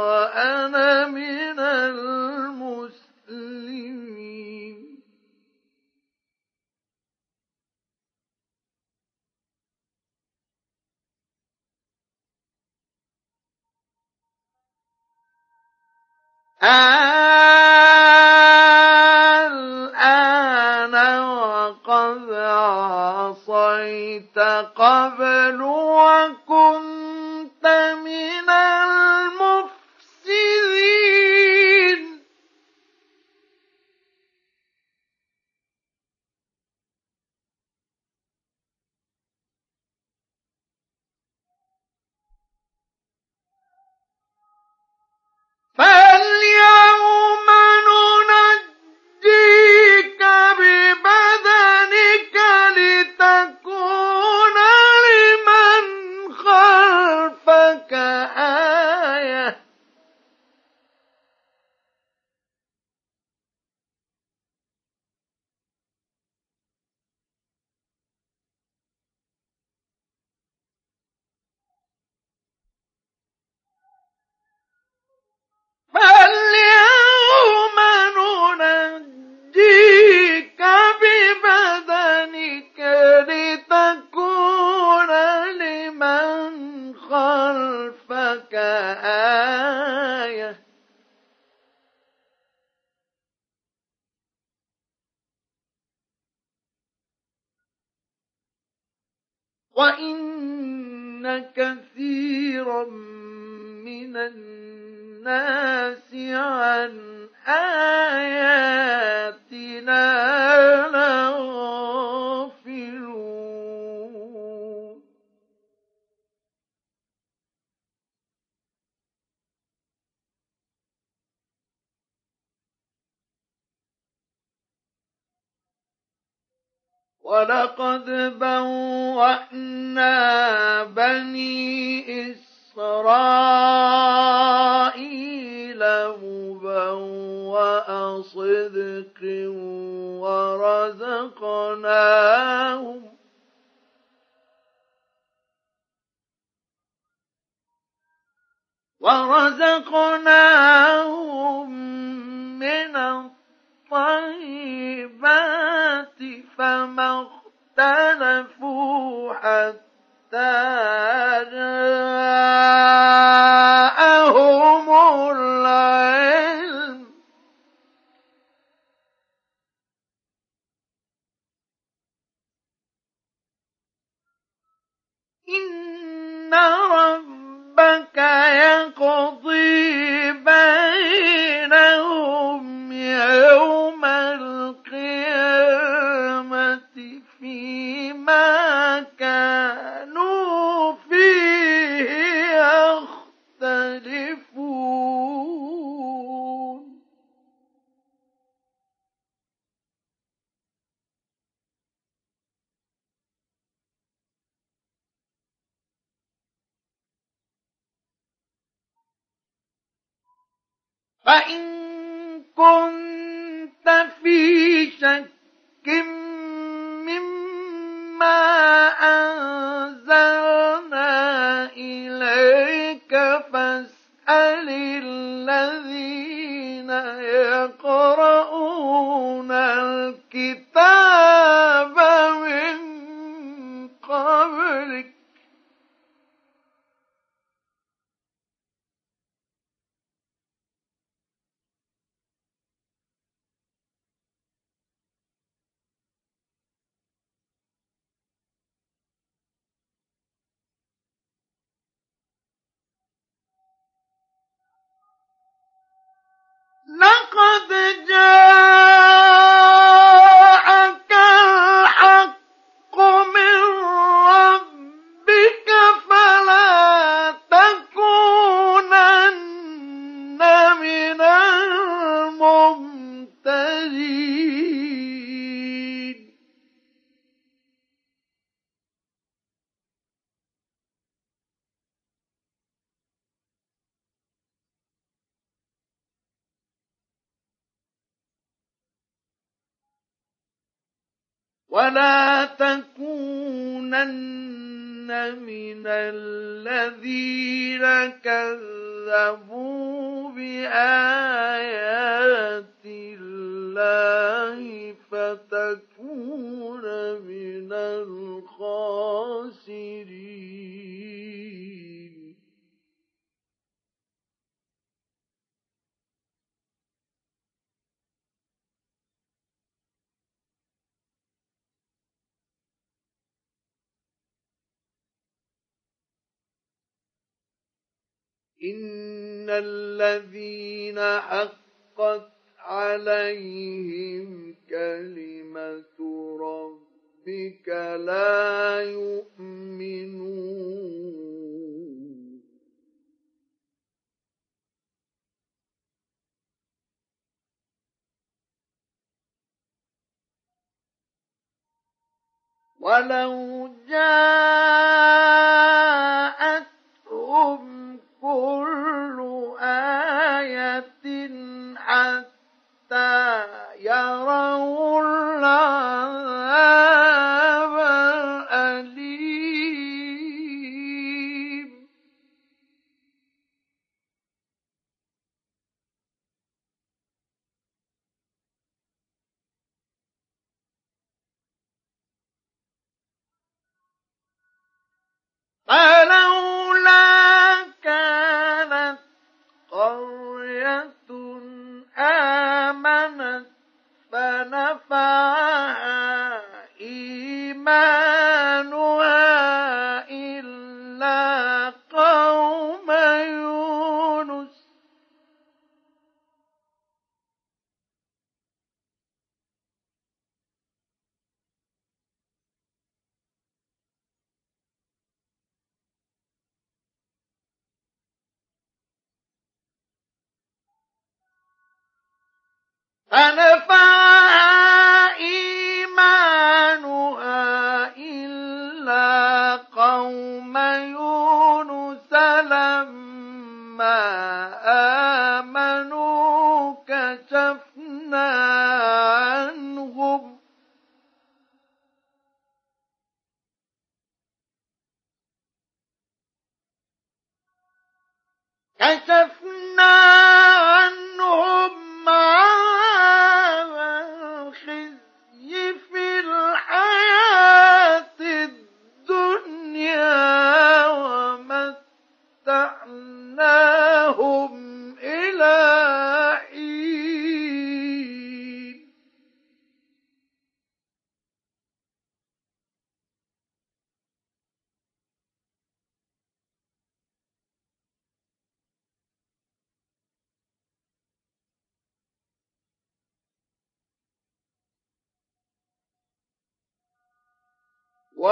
وأنا من المسلمين. الآن وقد عصيت قبل وقد وإن كثيرا من الناس عن آياتنا لغافلون ولقد بوأ صدق ورزقناهم. ورزقناهم من الطيبات فما اختلفوا حتى جاء فإن كنت في شك مما أنزلنا إليك فاسأل الذين يقرؤون الكتاب لقد ولا تكونن من الذين كذبوا بآيات الله فتكون من الخاسرين إن الذين حقت عليهم كلمة ربك لا يؤمنون ولو جاءتهم كل آية حتى يروا العذاب. فلولا كانت قرية آمنت فنفعها إيمانها فنفعها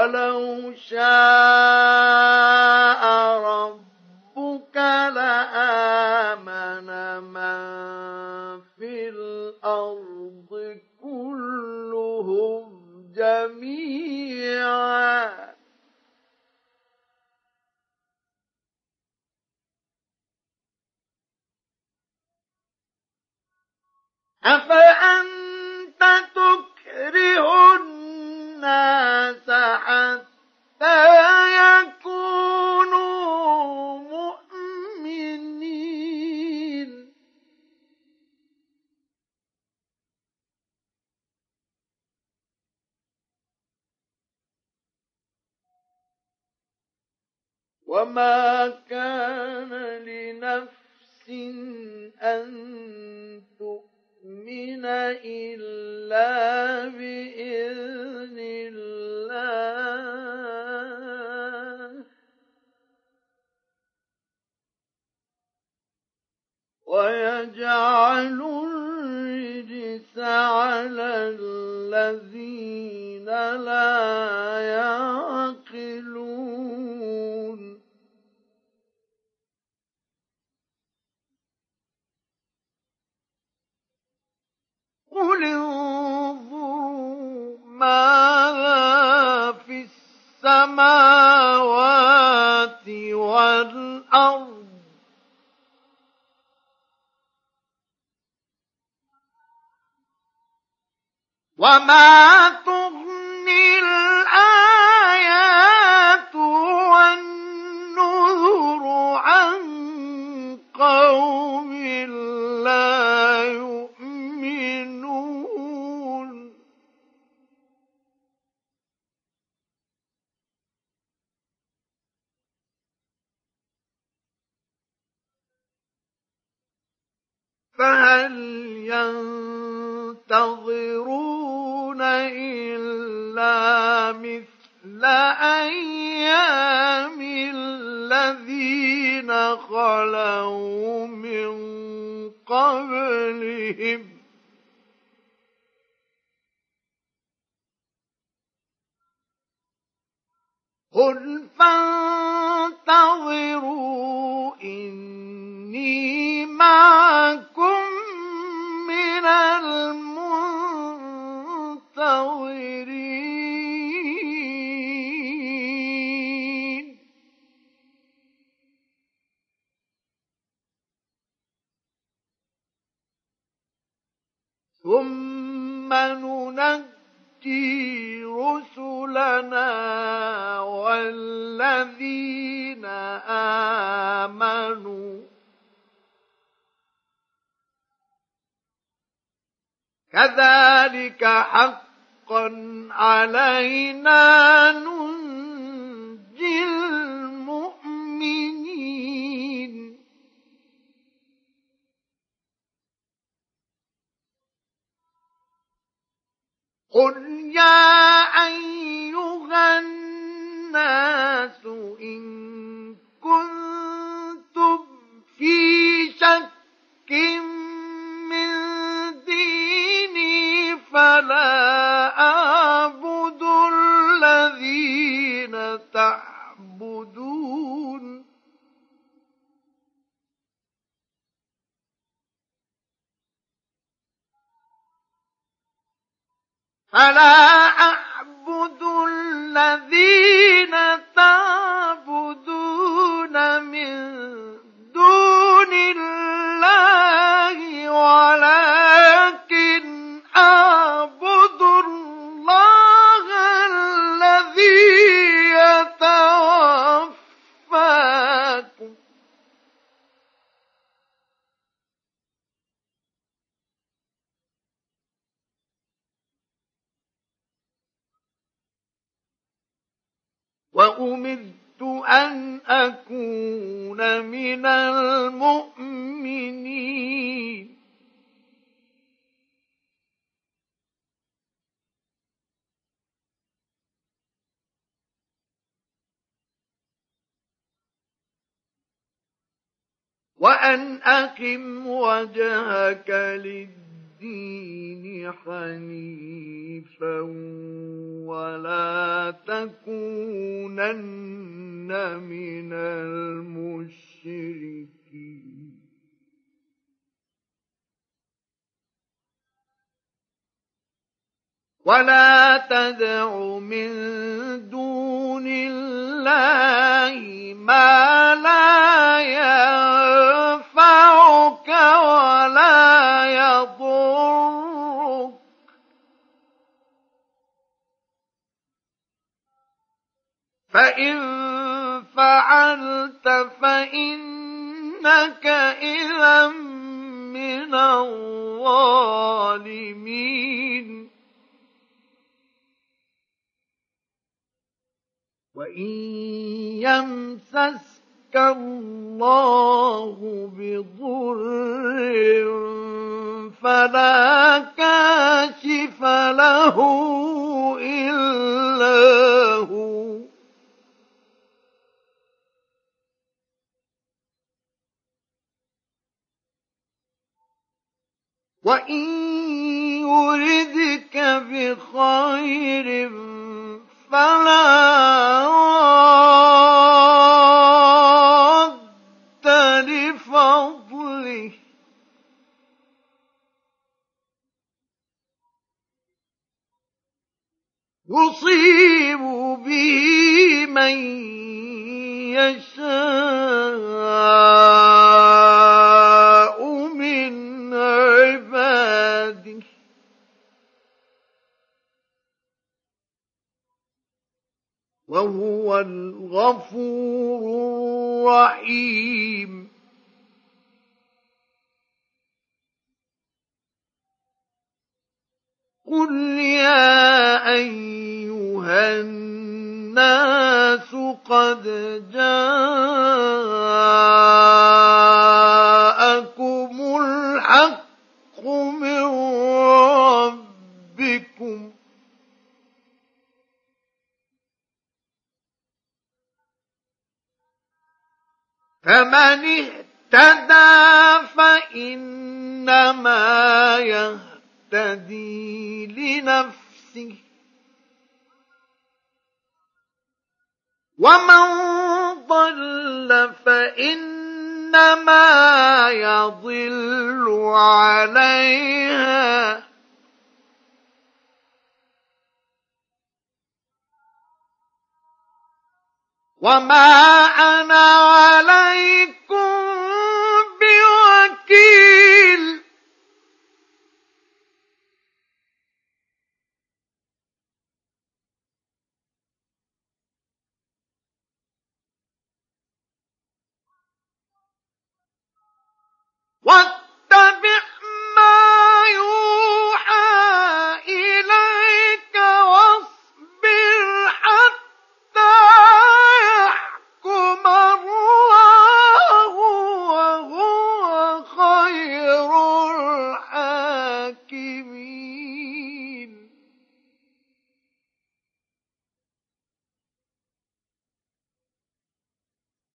ولو شاء ربك لآمن من في الأرض كلهم جميعا. أفأنت تكره الناس حتى يكونوا مؤمنين. وما كان لنفس أن تؤمن إلا بإذن الله. ويجعل الرجس على الذين لا يعقلون. قل انظروا ماذا في السماوات والأرض وما تغني الآيات والنذر عن قوم فهل ينتظرون إلا مثل أيام الذين خلوا من قبلهم قل فانتظروا إني معكم من المنتظرين ثم ننجي رسلنا والذين آمنوا. كذلك حقا علينا ننجي قل يا أيها الناس إن كنتم في شك فلا أعبد الذين تعبدون من دون الله ولكن وأمرت أن أكون من المؤمنين. وأن أقم وجهك للدين. حنيفا ولا تكونن من المشركين. ولا تدع من دون الله ما فإن فعلت فإنك إذا من الظالمين وإن يمسسك الله بضر فلا كاشف له إلا هو وإن يردك بخير فلا رد لفضله يصيب به من يشاء وهو الغفور الرحيم. قل يا أيها الناس قد جاءكم الحق من فمن اهتدى فإنما يهتدي لنفسه. ومن ضل فإنما يضل عليها. وما أنا عليكم بوكيل واتبع ما يوحى إليك